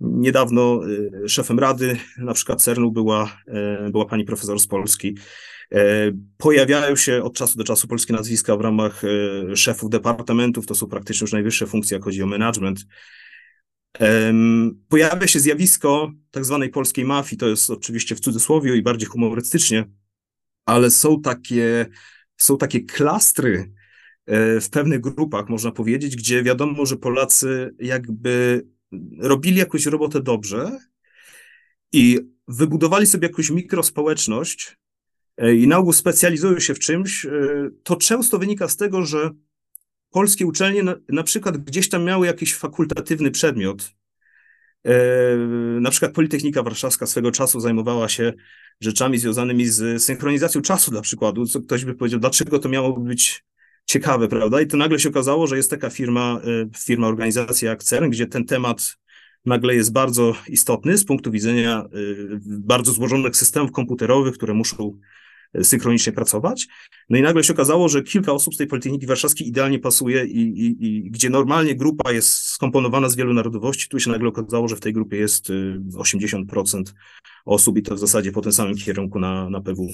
C: niedawno e, szefem rady, na przykład CERN-u była, była pani profesor z Polski. Pojawiają się od czasu do czasu polskie nazwiska w ramach szefów departamentów, to są praktycznie już najwyższe funkcje, jak chodzi o management. Pojawia się zjawisko tak zwanej polskiej mafii, to jest oczywiście w cudzysłowie i bardziej humorystycznie, ale są takie, są takie klastry e, w pewnych grupach, można powiedzieć, gdzie wiadomo, że Polacy jakby robili jakąś robotę dobrze i wybudowali sobie jakąś mikrospołeczność e, i na ogół specjalizują się w czymś, e, to często wynika z tego, że polskie uczelnie na, na przykład gdzieś tam miały jakiś fakultatywny przedmiot. E, na przykład Politechnika Warszawska swego czasu zajmowała się rzeczami związanymi z synchronizacją czasu dla przykładu, co ktoś by powiedział, dlaczego to miało być ciekawe, prawda? I to nagle się okazało, że jest taka firma, e, firma, organizacja jak CERN, gdzie ten temat nagle jest bardzo istotny z punktu widzenia e, bardzo złożonych systemów komputerowych, które muszą synchronicznie pracować. No i nagle się okazało, że kilka osób z tej Politechniki Warszawskiej idealnie pasuje i, i, i gdzie normalnie grupa jest skomponowana z wielu narodowości, tu się nagle okazało, że w tej grupie jest 80% y, osób i to w zasadzie po tym samym kierunku na, na PW.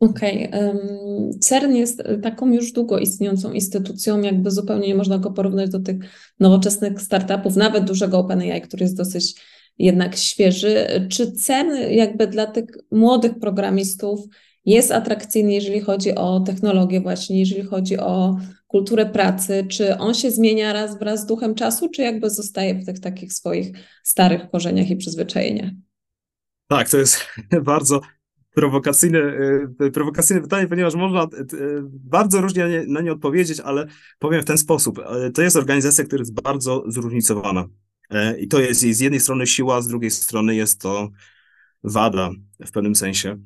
A: Okej. Okay. CERN jest taką już długo istniejącą instytucją, jakby zupełnie nie można go porównać do tych nowoczesnych startupów, nawet dużego OpenAI, który jest dosyć jednak świeży. Czy cen jakby dla tych młodych programistów jest atrakcyjny, jeżeli chodzi o technologię właśnie, jeżeli chodzi o kulturę pracy, czy on się zmienia raz wraz z duchem czasu, czy jakby zostaje w tych takich swoich starych korzeniach i przyzwyczajeniach?
C: Tak, to jest <laughs> bardzo prowokacyjne, e, prowokacyjne pytanie, ponieważ można e, bardzo różnie na nie odpowiedzieć, ale powiem w ten sposób. E, to jest organizacja, która jest bardzo zróżnicowana. I to jest z jednej strony siła, z drugiej strony jest to wada w pewnym sensie.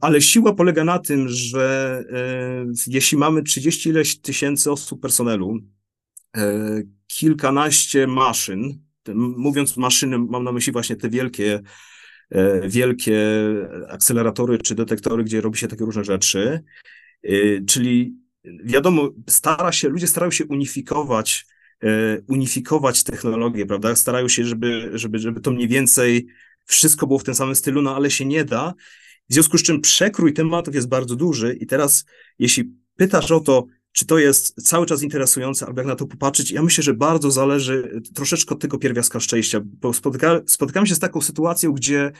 C: Ale siła polega na tym, że jeśli mamy 30 ileś tysięcy osób personelu, kilkanaście maszyn, mówiąc maszyny, mam na myśli właśnie te wielkie E, wielkie akceleratory czy detektory, gdzie robi się takie różne rzeczy. E, czyli wiadomo, stara się, ludzie starają się unifikować, e, unifikować technologię, prawda? Starają się, żeby, żeby, żeby to mniej więcej wszystko było w tym samym stylu, no ale się nie da. W związku z czym przekrój tematów jest bardzo duży i teraz, jeśli pytasz o to, czy to jest cały czas interesujące, albo jak na to popatrzeć, ja myślę, że bardzo zależy troszeczkę od tego pierwiastka szczęścia, bo spotyka, się z taką sytuacją, gdzie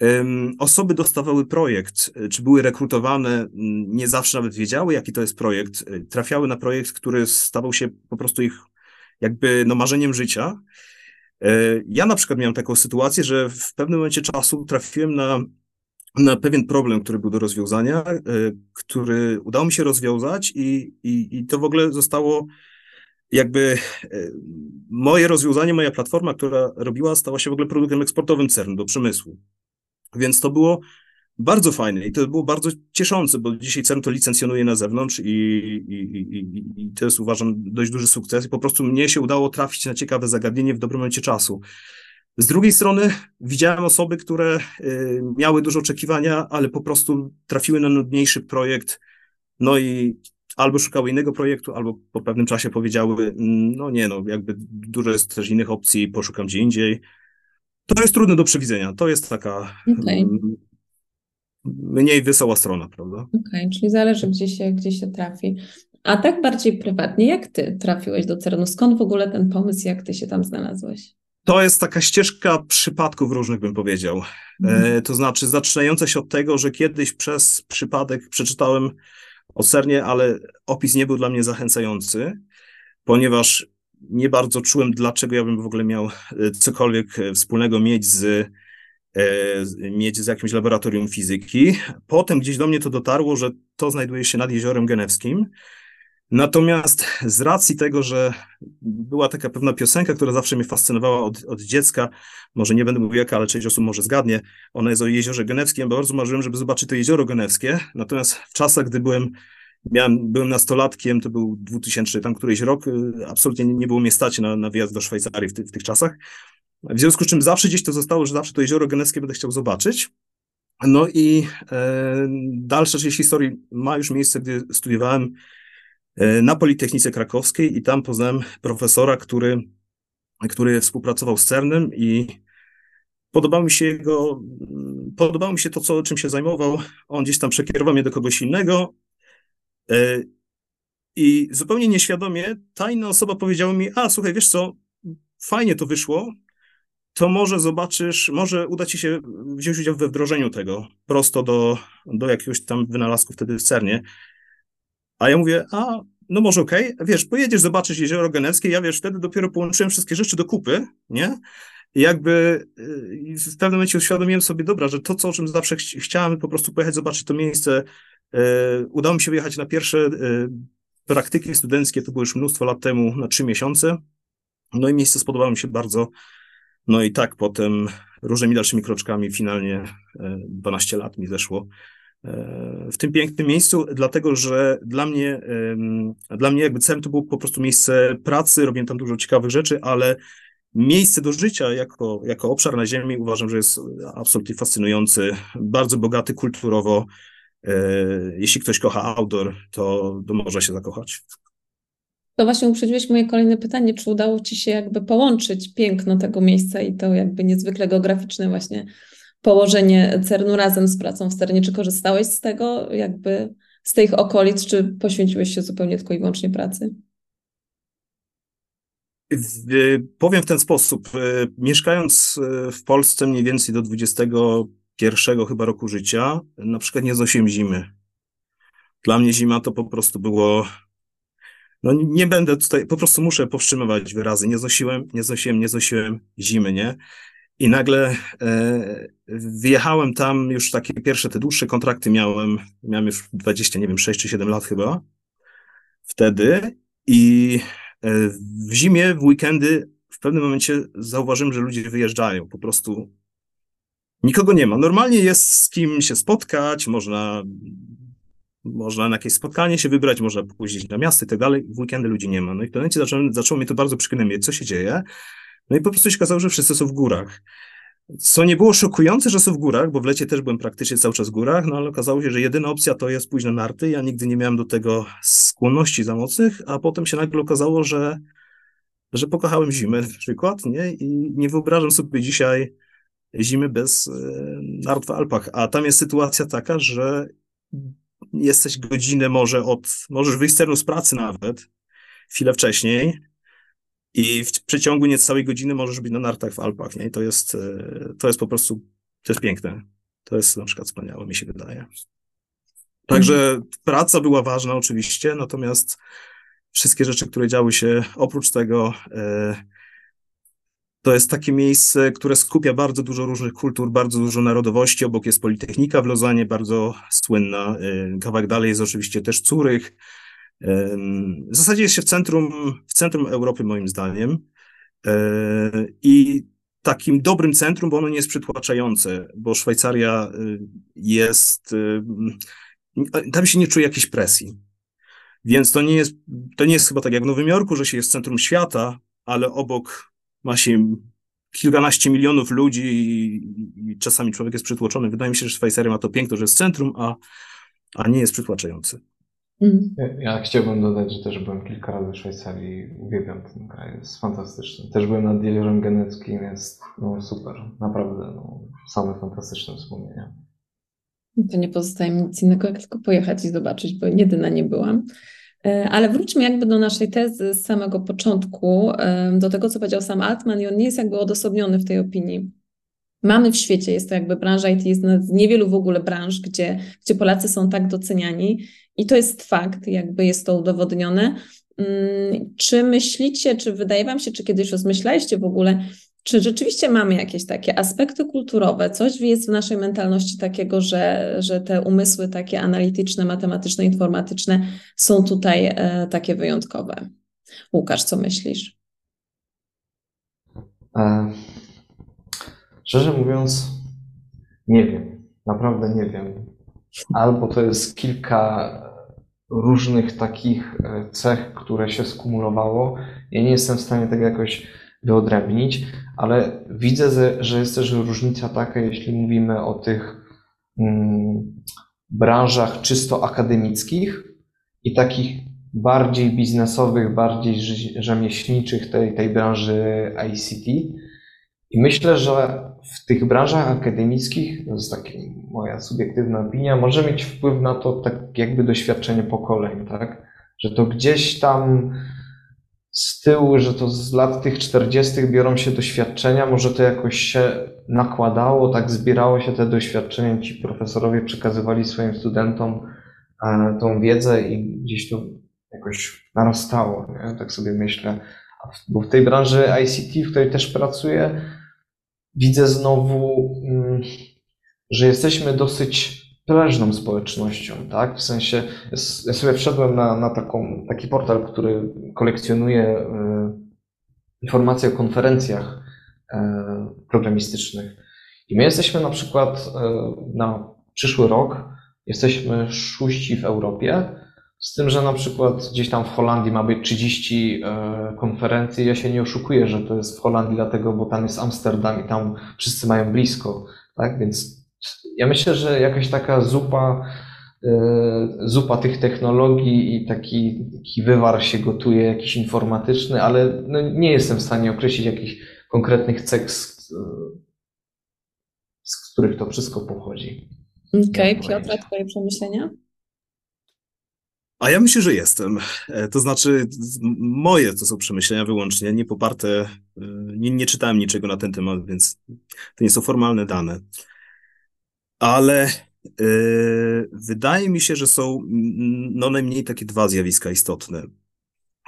C: um, osoby dostawały projekt, czy były rekrutowane, nie zawsze nawet wiedziały, jaki to jest projekt, trafiały na projekt, który stawał się po prostu ich jakby no, marzeniem życia. E, ja na przykład miałem taką sytuację, że w pewnym momencie czasu trafiłem na na pewien problem, który był do rozwiązania, e, który udało mi się rozwiązać i, i, i to w ogóle zostało jakby e, moje rozwiązanie, moja platforma, która robiła, stała się w ogóle produktem eksportowym CERN do przemysłu. Więc to było bardzo fajne i to było bardzo cieszące, bo dzisiaj CERN to licencjonuje na zewnątrz i, i, i, i to jest uważam dość duży sukces i po prostu mnie się udało trafić na ciekawe zagadnienie w dobrym momencie czasu. Z drugiej strony widziałem osoby, które y, miały duże oczekiwania, ale po prostu trafiły na nudniejszy projekt, no i albo szukały innego projektu, albo po pewnym czasie powiedziały, mm, no nie, no jakby dużo jest też innych opcji, poszukam gdzie indziej. To jest trudne do przewidzenia. To jest taka okay. Mniej wesoła strona, prawda?
A: Okej, okay, czyli zależy, gdzie się, gdzie się trafi. A tak bardziej prywatnie, jak ty trafiłeś do CERN-u? Skąd w ogóle ten pomysł, jak ty się tam znalazłeś?
C: To jest taka ścieżka przypadków różnych, bym powiedział. Mm. to znaczy, zaczynająca się od tego, że kiedyś przez przypadek przeczytałem o Sernie, ale opis nie był dla mnie zachęcający, ponieważ nie bardzo czułem, dlaczego ja bym w ogóle miał e, cokolwiek e, wspólnego mieć z, mieć z jakimś laboratorium fizyki. Potem gdzieś do mnie to dotarło, że to znajduje się nad Jeziorem Genewskim, Natomiast z racji tego, że była taka pewna piosenka, która zawsze mnie fascynowała od, od dziecka, może nie będę mówił jaka, ale część osób może zgadnie, ona jest o Jeziorze Genewskim, bo bardzo marzyłem, żeby zobaczyć to Jezioro Genewskie, natomiast w czasach, gdy byłem Miałem, byłem nastolatkiem, to był 2000, tam któryś rok, y, absolutnie nie, nie było mnie stać na, na wyjazd do Szwajcarii w, ty, w tych czasach. W związku z czym zawsze gdzieś to zostało, że zawsze to jezioro genewskie będę chciał zobaczyć. No i e, dalsza część historii ma już miejsce, gdy studiowałem E, na Politechnice Krakowskiej i tam poznałem profesora, który, który współpracował z CERNem i podobało mi się jego, podobało mi się to, co, czym się zajmował. On gdzieś tam przekierował mnie do kogoś innego e, i zupełnie nieświadomie ta inna osoba powiedziała mi, a słuchaj, wiesz co, fajnie to wyszło, to może zobaczysz, może uda ci się wziąć udział we wdrożeniu tego prosto do, do jakiegoś tam wynalazku wtedy w CERNie. A ja mówię, a no może okej, okay. wiesz, pojedziesz zobaczyć Jezioro Genewskie, ja wiesz, wtedy dopiero połączyłem wszystkie rzeczy do kupy, nie? I jakby y, w pewnym momencie uświadomiłem sobie, dobra, że to, co, o czym zawsze ch chciałem, po prostu pojechać, zobaczyć to miejsce. Yy, udało mi się wyjechać na pierwsze yy, praktyki studenckie, to było już mnóstwo lat temu, na trzy miesiące. No i miejsce spodobało mi się bardzo. No i tak potem różnymi dalszymi kroczkami finalnie yy, 12 lat mi zeszło w tym pięknym miejscu, dlatego że dla mnie, dla mnie jakby CERN to było po prostu miejsce pracy, robiłem tam dużo ciekawych rzeczy, ale miejsce do życia jako, jako obszar na Ziemi uważam, że jest absolutnie fascynujący, bardzo bogaty kulturowo. E, jeśli ktoś kocha outdoor, to, to może się zakochać.
A: To właśnie uprzedziłeś moje kolejne pytanie, czy udało Ci się jakby połączyć piękno tego miejsca i to jakby niezwykle geograficzne właśnie położenie CERN-u razem z pracą w CERNie. Czy korzystałeś z tego, jakby z tych okolic, czy poświęciłeś się zupełnie tylko i wyłącznie pracy?
C: Powiem w ten sposób. E, mieszkając e, w Polsce mniej więcej do 21 chyba roku życia, na przykład nie znosiłem zimy. Dla mnie zima to po prostu było. No nie będę tutaj, po prostu muszę powstrzymywać wyrazy. Nie znosiłem, nie znosiłem, nie znosiłem zimy, nie? I nagle e, wyjechałem tam, już takie pierwsze te dłuższe kontrakty miałem, miałem już 20, nie wiem, 6 czy 7 lat chyba wtedy i e, w zimie, w weekendy w pewnym momencie zauważyłem, że ludzie wyjeżdżają, po prostu nikogo nie ma. Normalnie jest z kim się spotkać, można, można na jakieś spotkanie się wybrać, można pójść na miasto i tak dalej. W weekendy ludzi nie ma. No i w pewnym momencie zacząłem, zaczęło mnie to bardzo przygnębiać, co się dzieje. No i po prostu się okazało, że wszyscy są w górach. Co nie było szokujące, że są w górach, bo w lecie też byłem praktycznie cały czas w górach, no ale okazało się, że jedyna opcja to jest pójść na narty. Ja nigdy nie miałem do tego skłonności za mocnych, a potem się nagle okazało, że, że pokochałem zimę na przykład, nie? I nie wyobrażam sobie dzisiaj zimy bez e, nart w Alpach. A tam jest sytuacja taka, że jesteś godzinę może od, możesz wyjść z pracy nawet, chwilę wcześniej, i w przeciągu niecałej godziny możesz być na nartach w Alpach, nie? I to jest, e, to jest po prostu, to jest piękne. To jest na przykład wspaniałe, mi się wydaje. Także praca była ważna oczywiście, natomiast wszystkie rzeczy, które działy się oprócz tego, e, to jest takie miejsce, które skupia bardzo dużo różnych kultur, bardzo dużo narodowości. Obok jest Politechnika w Lozanie, bardzo słynna. E, kawałek dalej jest oczywiście też Curych, w zasadzie jest się w centrum, w centrum Europy, moim zdaniem. E, I takim dobrym centrum, bo ono nie jest przytłaczające, bo Szwajcaria y, jest. Y, tam się nie czuje jakiejś presji. Więc to nie jest, to nie jest chyba tak jak w Nowym Jorku, że się jest centrum świata, ale obok ma się kilkanaście milionów ludzi i, i czasami człowiek jest przytłoczony. Wydaje mi się, że Szwajcaria ma to piękno, że jest centrum, a, a nie jest przytłaczający.
B: Mhm. Ja chciałbym dodać, że też byłem kilka razy w Szwajcarii. Uwielbiam ten kraj, jest fantastyczny. Też byłem nad Jeziorem Geneckim, jest no, super, naprawdę no, same fantastyczne wspomnienia.
A: To nie pozostaje mi nic innego, jak tylko pojechać i zobaczyć, bo jedyna nie byłam. E, ale wróćmy jakby do naszej tezy z samego początku, do tego, co powiedział sam Altman i on nie jest jakby odosobniony w tej opinii. Mamy w świecie, jest to jakby branża IT, jest z niewielu w ogóle branż, gdzie, gdzie Polacy są tak doceniani i to jest fakt, jakby jest to udowodnione. Mm, czy myślicie, czy wydaje Wam się, czy kiedyś rozmyślaliście w ogóle, czy rzeczywiście mamy jakieś takie aspekty kulturowe, coś jest w naszej mentalności takiego, że, że te umysły takie analityczne, matematyczne, informatyczne są tutaj e, takie wyjątkowe? Łukasz, co myślisz?
B: E, szczerze mówiąc, nie wiem. Naprawdę nie wiem. Albo to jest kilka różnych takich e, cech, które się skumulowało. Ja nie jestem w stanie tego jakoś wyodrębnić, ale widzę, że jest też różnica taka, jeśli mówimy o tych mm, branżach czysto akademickich i takich bardziej biznesowych, bardziej rzemieślniczych tej, tej branży ICT. I myślę, że w tych branżach akademickich, to jest taka moja subiektywna opinia, może mieć wpływ na to tak jakby doświadczenie pokoleń, tak? Że to gdzieś tam z tyłu, że to z lat tych 40. biorą się doświadczenia, może to jakoś się nakładało, tak zbierało się te doświadczenia, ci profesorowie przekazywali swoim studentom e, tą wiedzę i gdzieś to jakoś narastało, nie? tak sobie myślę. Bo w tej branży ICT, w której też pracuję, widzę znowu, mm, że jesteśmy dosyć prężną społecznością, tak? W sensie, ja sobie wszedłem na, na taką, taki portal, który kolekcjonuje e, informacje o konferencjach e, programistycznych. I my jesteśmy na przykład e, na przyszły rok, jesteśmy szóści w Europie, z tym, że na przykład gdzieś tam w Holandii ma być 30 e, konferencji. Ja się nie oszukuję, że to jest w Holandii, dlatego, bo tam jest Amsterdam i tam wszyscy mają blisko. Tak? Więc ja myślę, że jakaś taka zupa, e, zupa tych technologii i taki, taki wywar się gotuje, jakiś informatyczny, ale no nie jestem w stanie określić jakichś konkretnych cech, z, z których to wszystko pochodzi.
A: Okej, okay, Piotra, Twoje przemyślenia?
C: A ja myślę, że jestem. E, to znaczy, moje to są przemyślenia wyłącznie, nie poparte, e, nie, nie czytałem niczego na ten temat, więc to nie są formalne dane. Ale wydaje mi się, że są no najmniej takie dwa zjawiska istotne.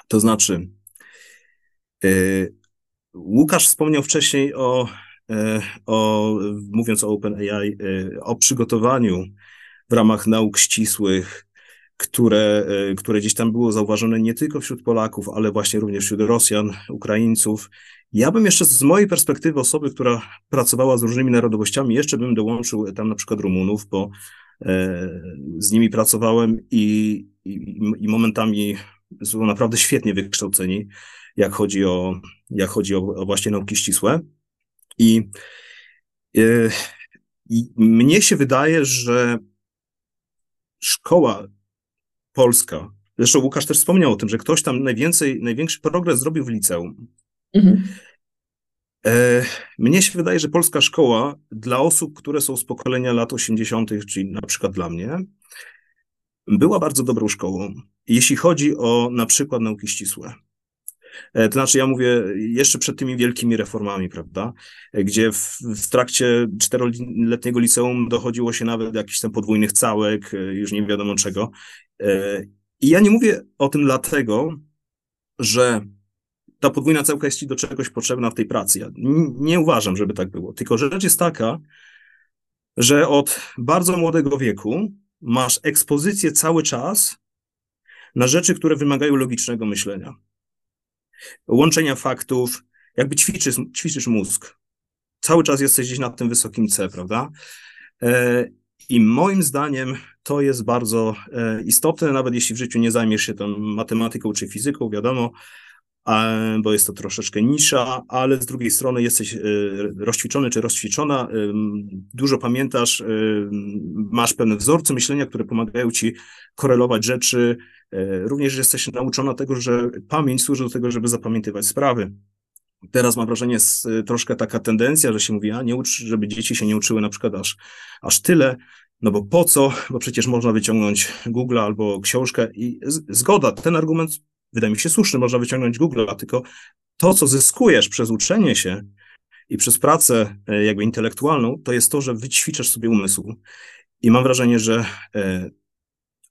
C: To znaczy, Łukasz wspomniał wcześniej o, o mówiąc o OpenAI, o przygotowaniu w ramach nauk ścisłych, które, które gdzieś tam było zauważone nie tylko wśród Polaków, ale właśnie również wśród Rosjan, Ukraińców. Ja bym jeszcze z mojej perspektywy osoby, która pracowała z różnymi narodowościami, jeszcze bym dołączył tam na przykład Rumunów, bo e, z nimi pracowałem i, i, i momentami są naprawdę świetnie wykształceni, jak chodzi o, jak chodzi o, o właśnie nauki ścisłe. I, e, I mnie się wydaje, że szkoła polska, zresztą Łukasz też wspomniał o tym, że ktoś tam najwięcej, największy progres zrobił w liceum. Mhm. E, mnie się wydaje, że polska szkoła dla osób, które są z pokolenia lat 80., czyli na przykład dla mnie, była bardzo dobrą szkołą, jeśli chodzi o na przykład nauki ścisłe. E, to znaczy, ja mówię jeszcze przed tymi wielkimi reformami, prawda, e, gdzie w, w trakcie czteroletniego liceum dochodziło się nawet do jakichś tam podwójnych całek, już nie wiadomo czego. I ja nie mówię o tym dlatego, że ta podwójna całka jest ci do czegoś potrzebna w tej pracy. Ja nie uważam, żeby tak było. Tylko rzecz jest taka, że od bardzo młodego wieku masz ekspozycję cały czas na rzeczy, które wymagają logicznego myślenia. Łączenia faktów, jakby ćwiczysz, ćwiczysz mózg. Cały czas jesteś gdzieś na tym wysokim C, prawda? E, I moim zdaniem to jest bardzo e, istotne, nawet jeśli w życiu nie zajmiesz się tą matematyką czy fizyką, wiadomo, bo jest to troszeczkę nisza, ale z drugiej strony jesteś y, rozćwiczony czy rozćwiczona, dużo pamiętasz, masz pewne wzorce myślenia, które pomagają ci korelować rzeczy. Y, również jesteś nauczona tego, że pamięć służy do tego, żeby zapamiętywać sprawy. Teraz mam wrażenie, jest troszkę taka tendencja, że się mówi, a nie ucz, żeby dzieci się nie uczyły na przykład aż, aż tyle, no bo po co? Bo przecież można wyciągnąć Google albo książkę i zgoda, ten argument wydaje mi się słuszny, można wyciągnąć Google, tylko to, co zyskujesz przez uczenie się i przez pracę e, jakby intelektualną, to jest to, że wyćwiczasz sobie umysł. I mam wrażenie, że e,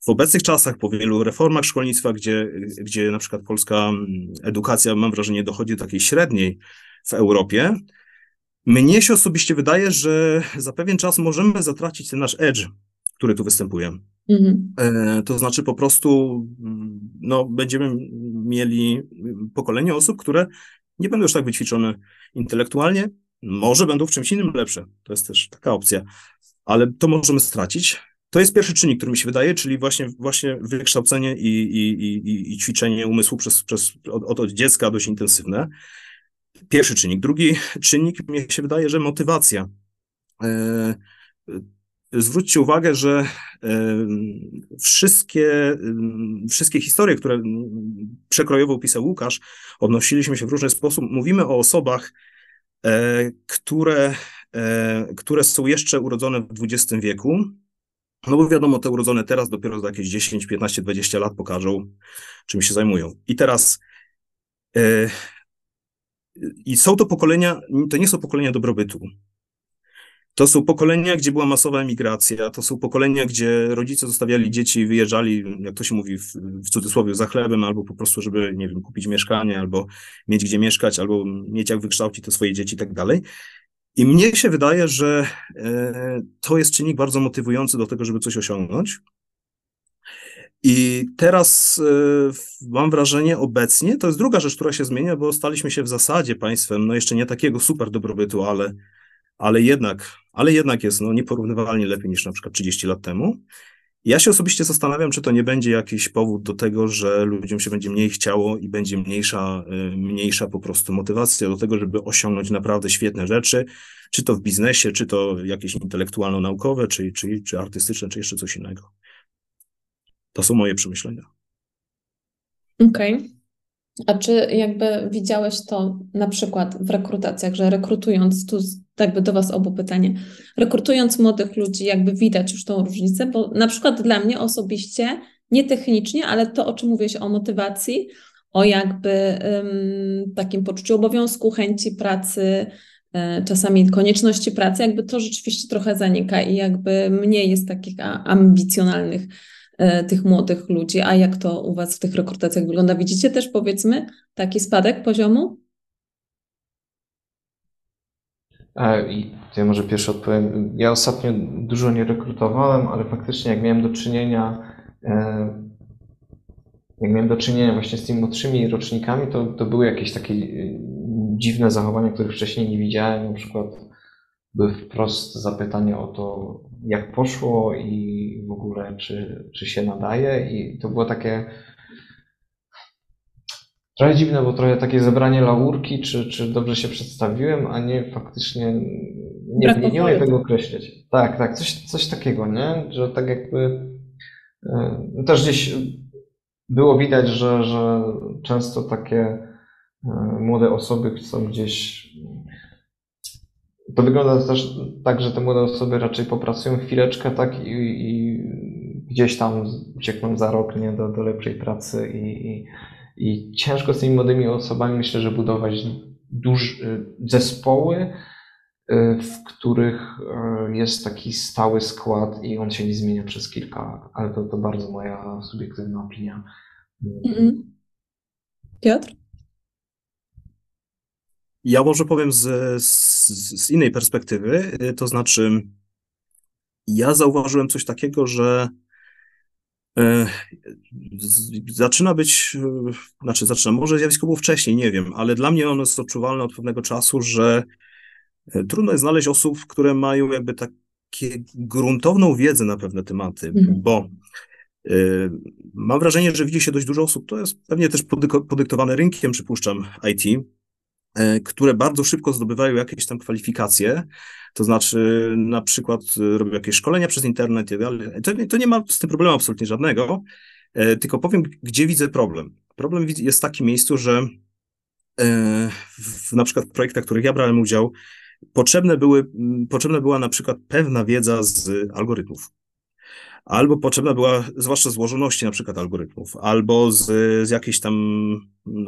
C: w obecnych czasach, po wielu reformach szkolnictwa, gdzie, gdzie na przykład polska edukacja, mam wrażenie, dochodzi do takiej średniej w Europie, mnie się osobiście wydaje, że za pewien czas możemy zatracić ten nasz edge, który tu występuje. Mhm. E, to znaczy po prostu mm, no, będziemy mieli pokolenie osób, które nie będą już tak wyćwiczone intelektualnie, może będą w czymś innym lepsze. To jest też taka opcja, ale to możemy stracić. To jest pierwszy czynnik, który mi się wydaje, czyli właśnie, właśnie wykształcenie i, i, i, i ćwiczenie umysłu przez, przez, od, od dziecka dość intensywne. Pierwszy czynnik. Drugi czynnik, mi się wydaje, że motywacja. Zwróćcie uwagę, że wszystkie, wszystkie historie, które przekrojowo pisał Łukasz, odnosiliśmy się w różny sposób. Mówimy o osobach, e, które, e, które są jeszcze urodzone w XX wieku. No bo wiadomo, te urodzone teraz dopiero za jakieś 10, 15, 20 lat pokażą, czym się zajmują. I teraz e, i są to pokolenia, to nie są pokolenia dobrobytu. To są pokolenia, gdzie była masowa emigracja, to są pokolenia, gdzie rodzice zostawiali dzieci wyjeżdżali, jak to się mówi w, w cudzysłowie, za chlebem, albo po prostu, żeby, nie wiem, kupić mieszkanie, albo mieć gdzie mieszkać, albo mieć jak wykształcić te swoje dzieci i tak dalej. I mnie się wydaje, że e, to jest czynnik bardzo motywujący do tego, żeby coś osiągnąć. I teraz e, mam wrażenie obecnie, to jest druga rzecz, która się zmienia, bo staliśmy się w zasadzie państwem, no jeszcze nie takiego super dobrobytu, ale ale jednak, ale jednak jest no, nieporównywalnie lepiej niż na przykład 30 lat temu. Ja się osobiście zastanawiam, czy to nie będzie jakiś powód do tego, że ludziom się będzie mniej chciało i będzie mniejsza, y, mniejsza po prostu motywacja do tego, żeby osiągnąć naprawdę świetne rzeczy, czy to w biznesie, czy to jakieś intelektualno-naukowe, czy, czy, czy artystyczne, czy jeszcze coś innego. To są moje przemyślenia.
A: Okej. Okay. A czy jakby widziałeś to na przykład w rekrutacjach, że rekrutując, tu jakby do Was obu pytanie, rekrutując młodych ludzi, jakby widać już tą różnicę, bo na przykład dla mnie osobiście, nie technicznie, ale to, o czym mówiłeś o motywacji, o jakby um, takim poczuciu obowiązku, chęci pracy, czasami konieczności pracy, jakby to rzeczywiście trochę zanika i jakby mniej jest takich ambicjonalnych tych młodych ludzi. A jak to u Was w tych rekrutacjach wygląda? Widzicie też powiedzmy taki spadek poziomu?
B: Ja może pierwszy odpowiem. Ja ostatnio dużo nie rekrutowałem, ale faktycznie jak miałem do czynienia jak miałem do czynienia właśnie z tymi młodszymi rocznikami, to, to były jakieś takie y, dziwne zachowania, których wcześniej nie widziałem. Na przykład były wprost zapytania o to, jak poszło i w ogóle czy, czy się nadaje. I to było takie trochę dziwne, bo trochę takie zebranie laurki, czy, czy dobrze się przedstawiłem, a nie faktycznie nie, nie, nie umiem tego określić. Tak, tak, coś, coś takiego, nie? Że tak jakby y, też gdzieś było widać, że, że często takie e, młode osoby chcą gdzieś. To wygląda też tak, że te młode osoby raczej popracują chwileczkę, tak, i, i gdzieś tam uciekną za rok nie, do, do lepszej pracy i, i, i ciężko z tymi młodymi osobami myślę, że budować duż, zespoły, e, w których e, jest taki stały skład i on się nie zmienia przez kilka, ale to, to bardzo moja subiektywna opinia. Mhm.
A: Piotr?
C: Ja może powiem z, z, z, innej perspektywy, y, to znaczy ja zauważyłem coś takiego, że e, zaczyna być, e, znaczy zaczyna, może zjawisko było wcześniej, nie wiem, ale dla mnie ono jest odczuwalne od pewnego czasu, że e, trudno jest znaleźć osób, które mają jakby takie gruntowną wiedzę na pewne tematy, mhm. bo Mam wrażenie, że widzi się dość dużo osób, to jest pewnie też podyktowane rynkiem, przypuszczam, IT, które bardzo szybko zdobywają jakieś tam kwalifikacje, to znaczy na przykład robią jakieś szkolenia przez internet i tak dalej. To, to nie ma z tym problemu absolutnie żadnego, e, tylko powiem, gdzie widzę problem. Problem jest w takim miejscu, że e, w na przykład projektach, w których ja brałem udział, potrzebne, były, potrzebna była na przykład pewna wiedza z algorytmów albo potrzebna była zwłaszcza złożoności na przykład algorytmów, albo z, z jakiejś tam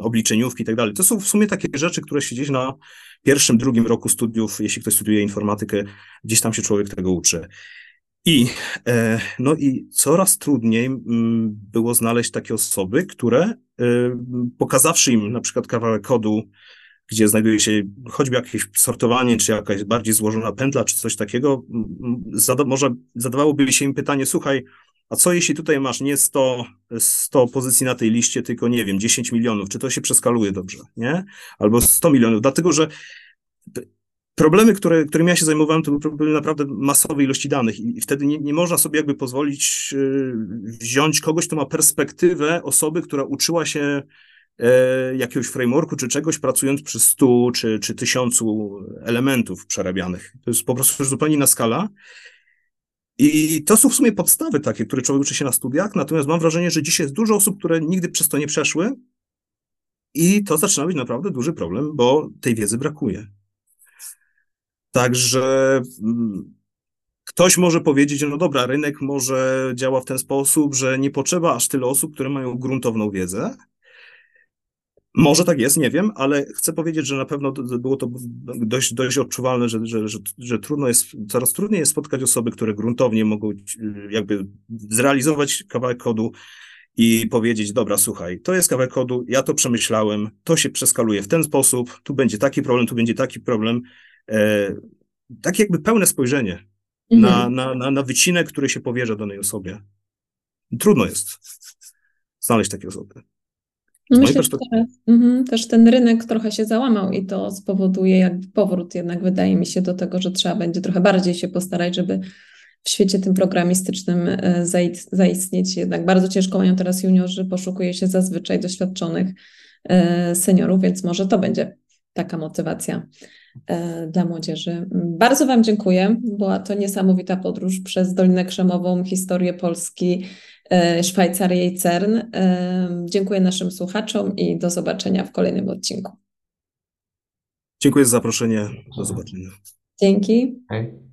C: obliczeniówki i tak dalej. To są w sumie takie rzeczy, które się gdzieś na pierwszym, drugim roku studiów, jeśli ktoś studiuje informatykę, gdzieś tam się człowiek tego uczy. I, e, no i coraz trudniej było znaleźć takie osoby, które e, pokazawszy im na przykład kawałek kodu, gdzie znajduje się choćby jakieś sortowanie, czy jakaś bardziej złożona pętla, czy coś takiego, zada może zadawałoby się im pytanie, słuchaj, a co jeśli tutaj masz nie 100, 100 pozycji na tej liście, tylko nie wiem, 10 milionów, czy to się przeskaluje dobrze, nie? Albo 100 milionów, dlatego że problemy, które, którymi ja się zajmowałem, to były problemy naprawdę masowej ilości danych i wtedy nie, nie można sobie jakby pozwolić yy, wziąć kogoś, kto ma perspektywę osoby, która uczyła się jakiegoś frameworku czy czegoś, pracując przy stu czy, czy tysiącu elementów przerabianych. To jest po prostu zupełnie inna skala. I to są w sumie podstawy takie, które człowiek uczy się na studiach, natomiast mam wrażenie, że dzisiaj jest dużo osób, które nigdy przez to nie przeszły i to zaczyna być naprawdę duży problem, bo tej wiedzy brakuje. Także mm, ktoś może powiedzieć, no dobra, rynek może działa w ten sposób, że nie potrzeba aż tyle osób, które mają gruntowną wiedzę, może tak jest, nie wiem, ale chcę powiedzieć, że na pewno było to dość, dość odczuwalne, że, że, że, że trudno jest, coraz trudniej jest spotkać osoby, które gruntownie mogą jakby zrealizować kawałek kodu i powiedzieć, dobra, słuchaj, to jest kawałek kodu, ja to przemyślałem, to się przeskaluje w ten sposób, tu będzie taki problem, tu będzie taki problem. E, tak jakby pełne spojrzenie mhm. na, na, na, na wycinek, który się powierza danej osobie. Trudno jest znaleźć takie osoby.
A: No myślę, że teraz, mhm, też ten rynek trochę się załamał i to spowoduje jakby powrót jednak wydaje mi się do tego, że trzeba będzie trochę bardziej się postarać, żeby w świecie tym programistycznym e, zaistnieć. Jednak bardzo ciężko mają teraz juniorzy, poszukuje się zazwyczaj doświadczonych e, seniorów, więc może to będzie taka motywacja e, dla młodzieży. Bardzo Wam dziękuję. Była to niesamowita podróż przez Dolinę Krzemową, historię Polski, E, Szwajcarię i CERN. E, dziękuję naszym słuchaczom i do zobaczenia w kolejnym odcinku.
C: Dziękuję za zaproszenie. Do zobaczenia.
A: Dzięki. Hej.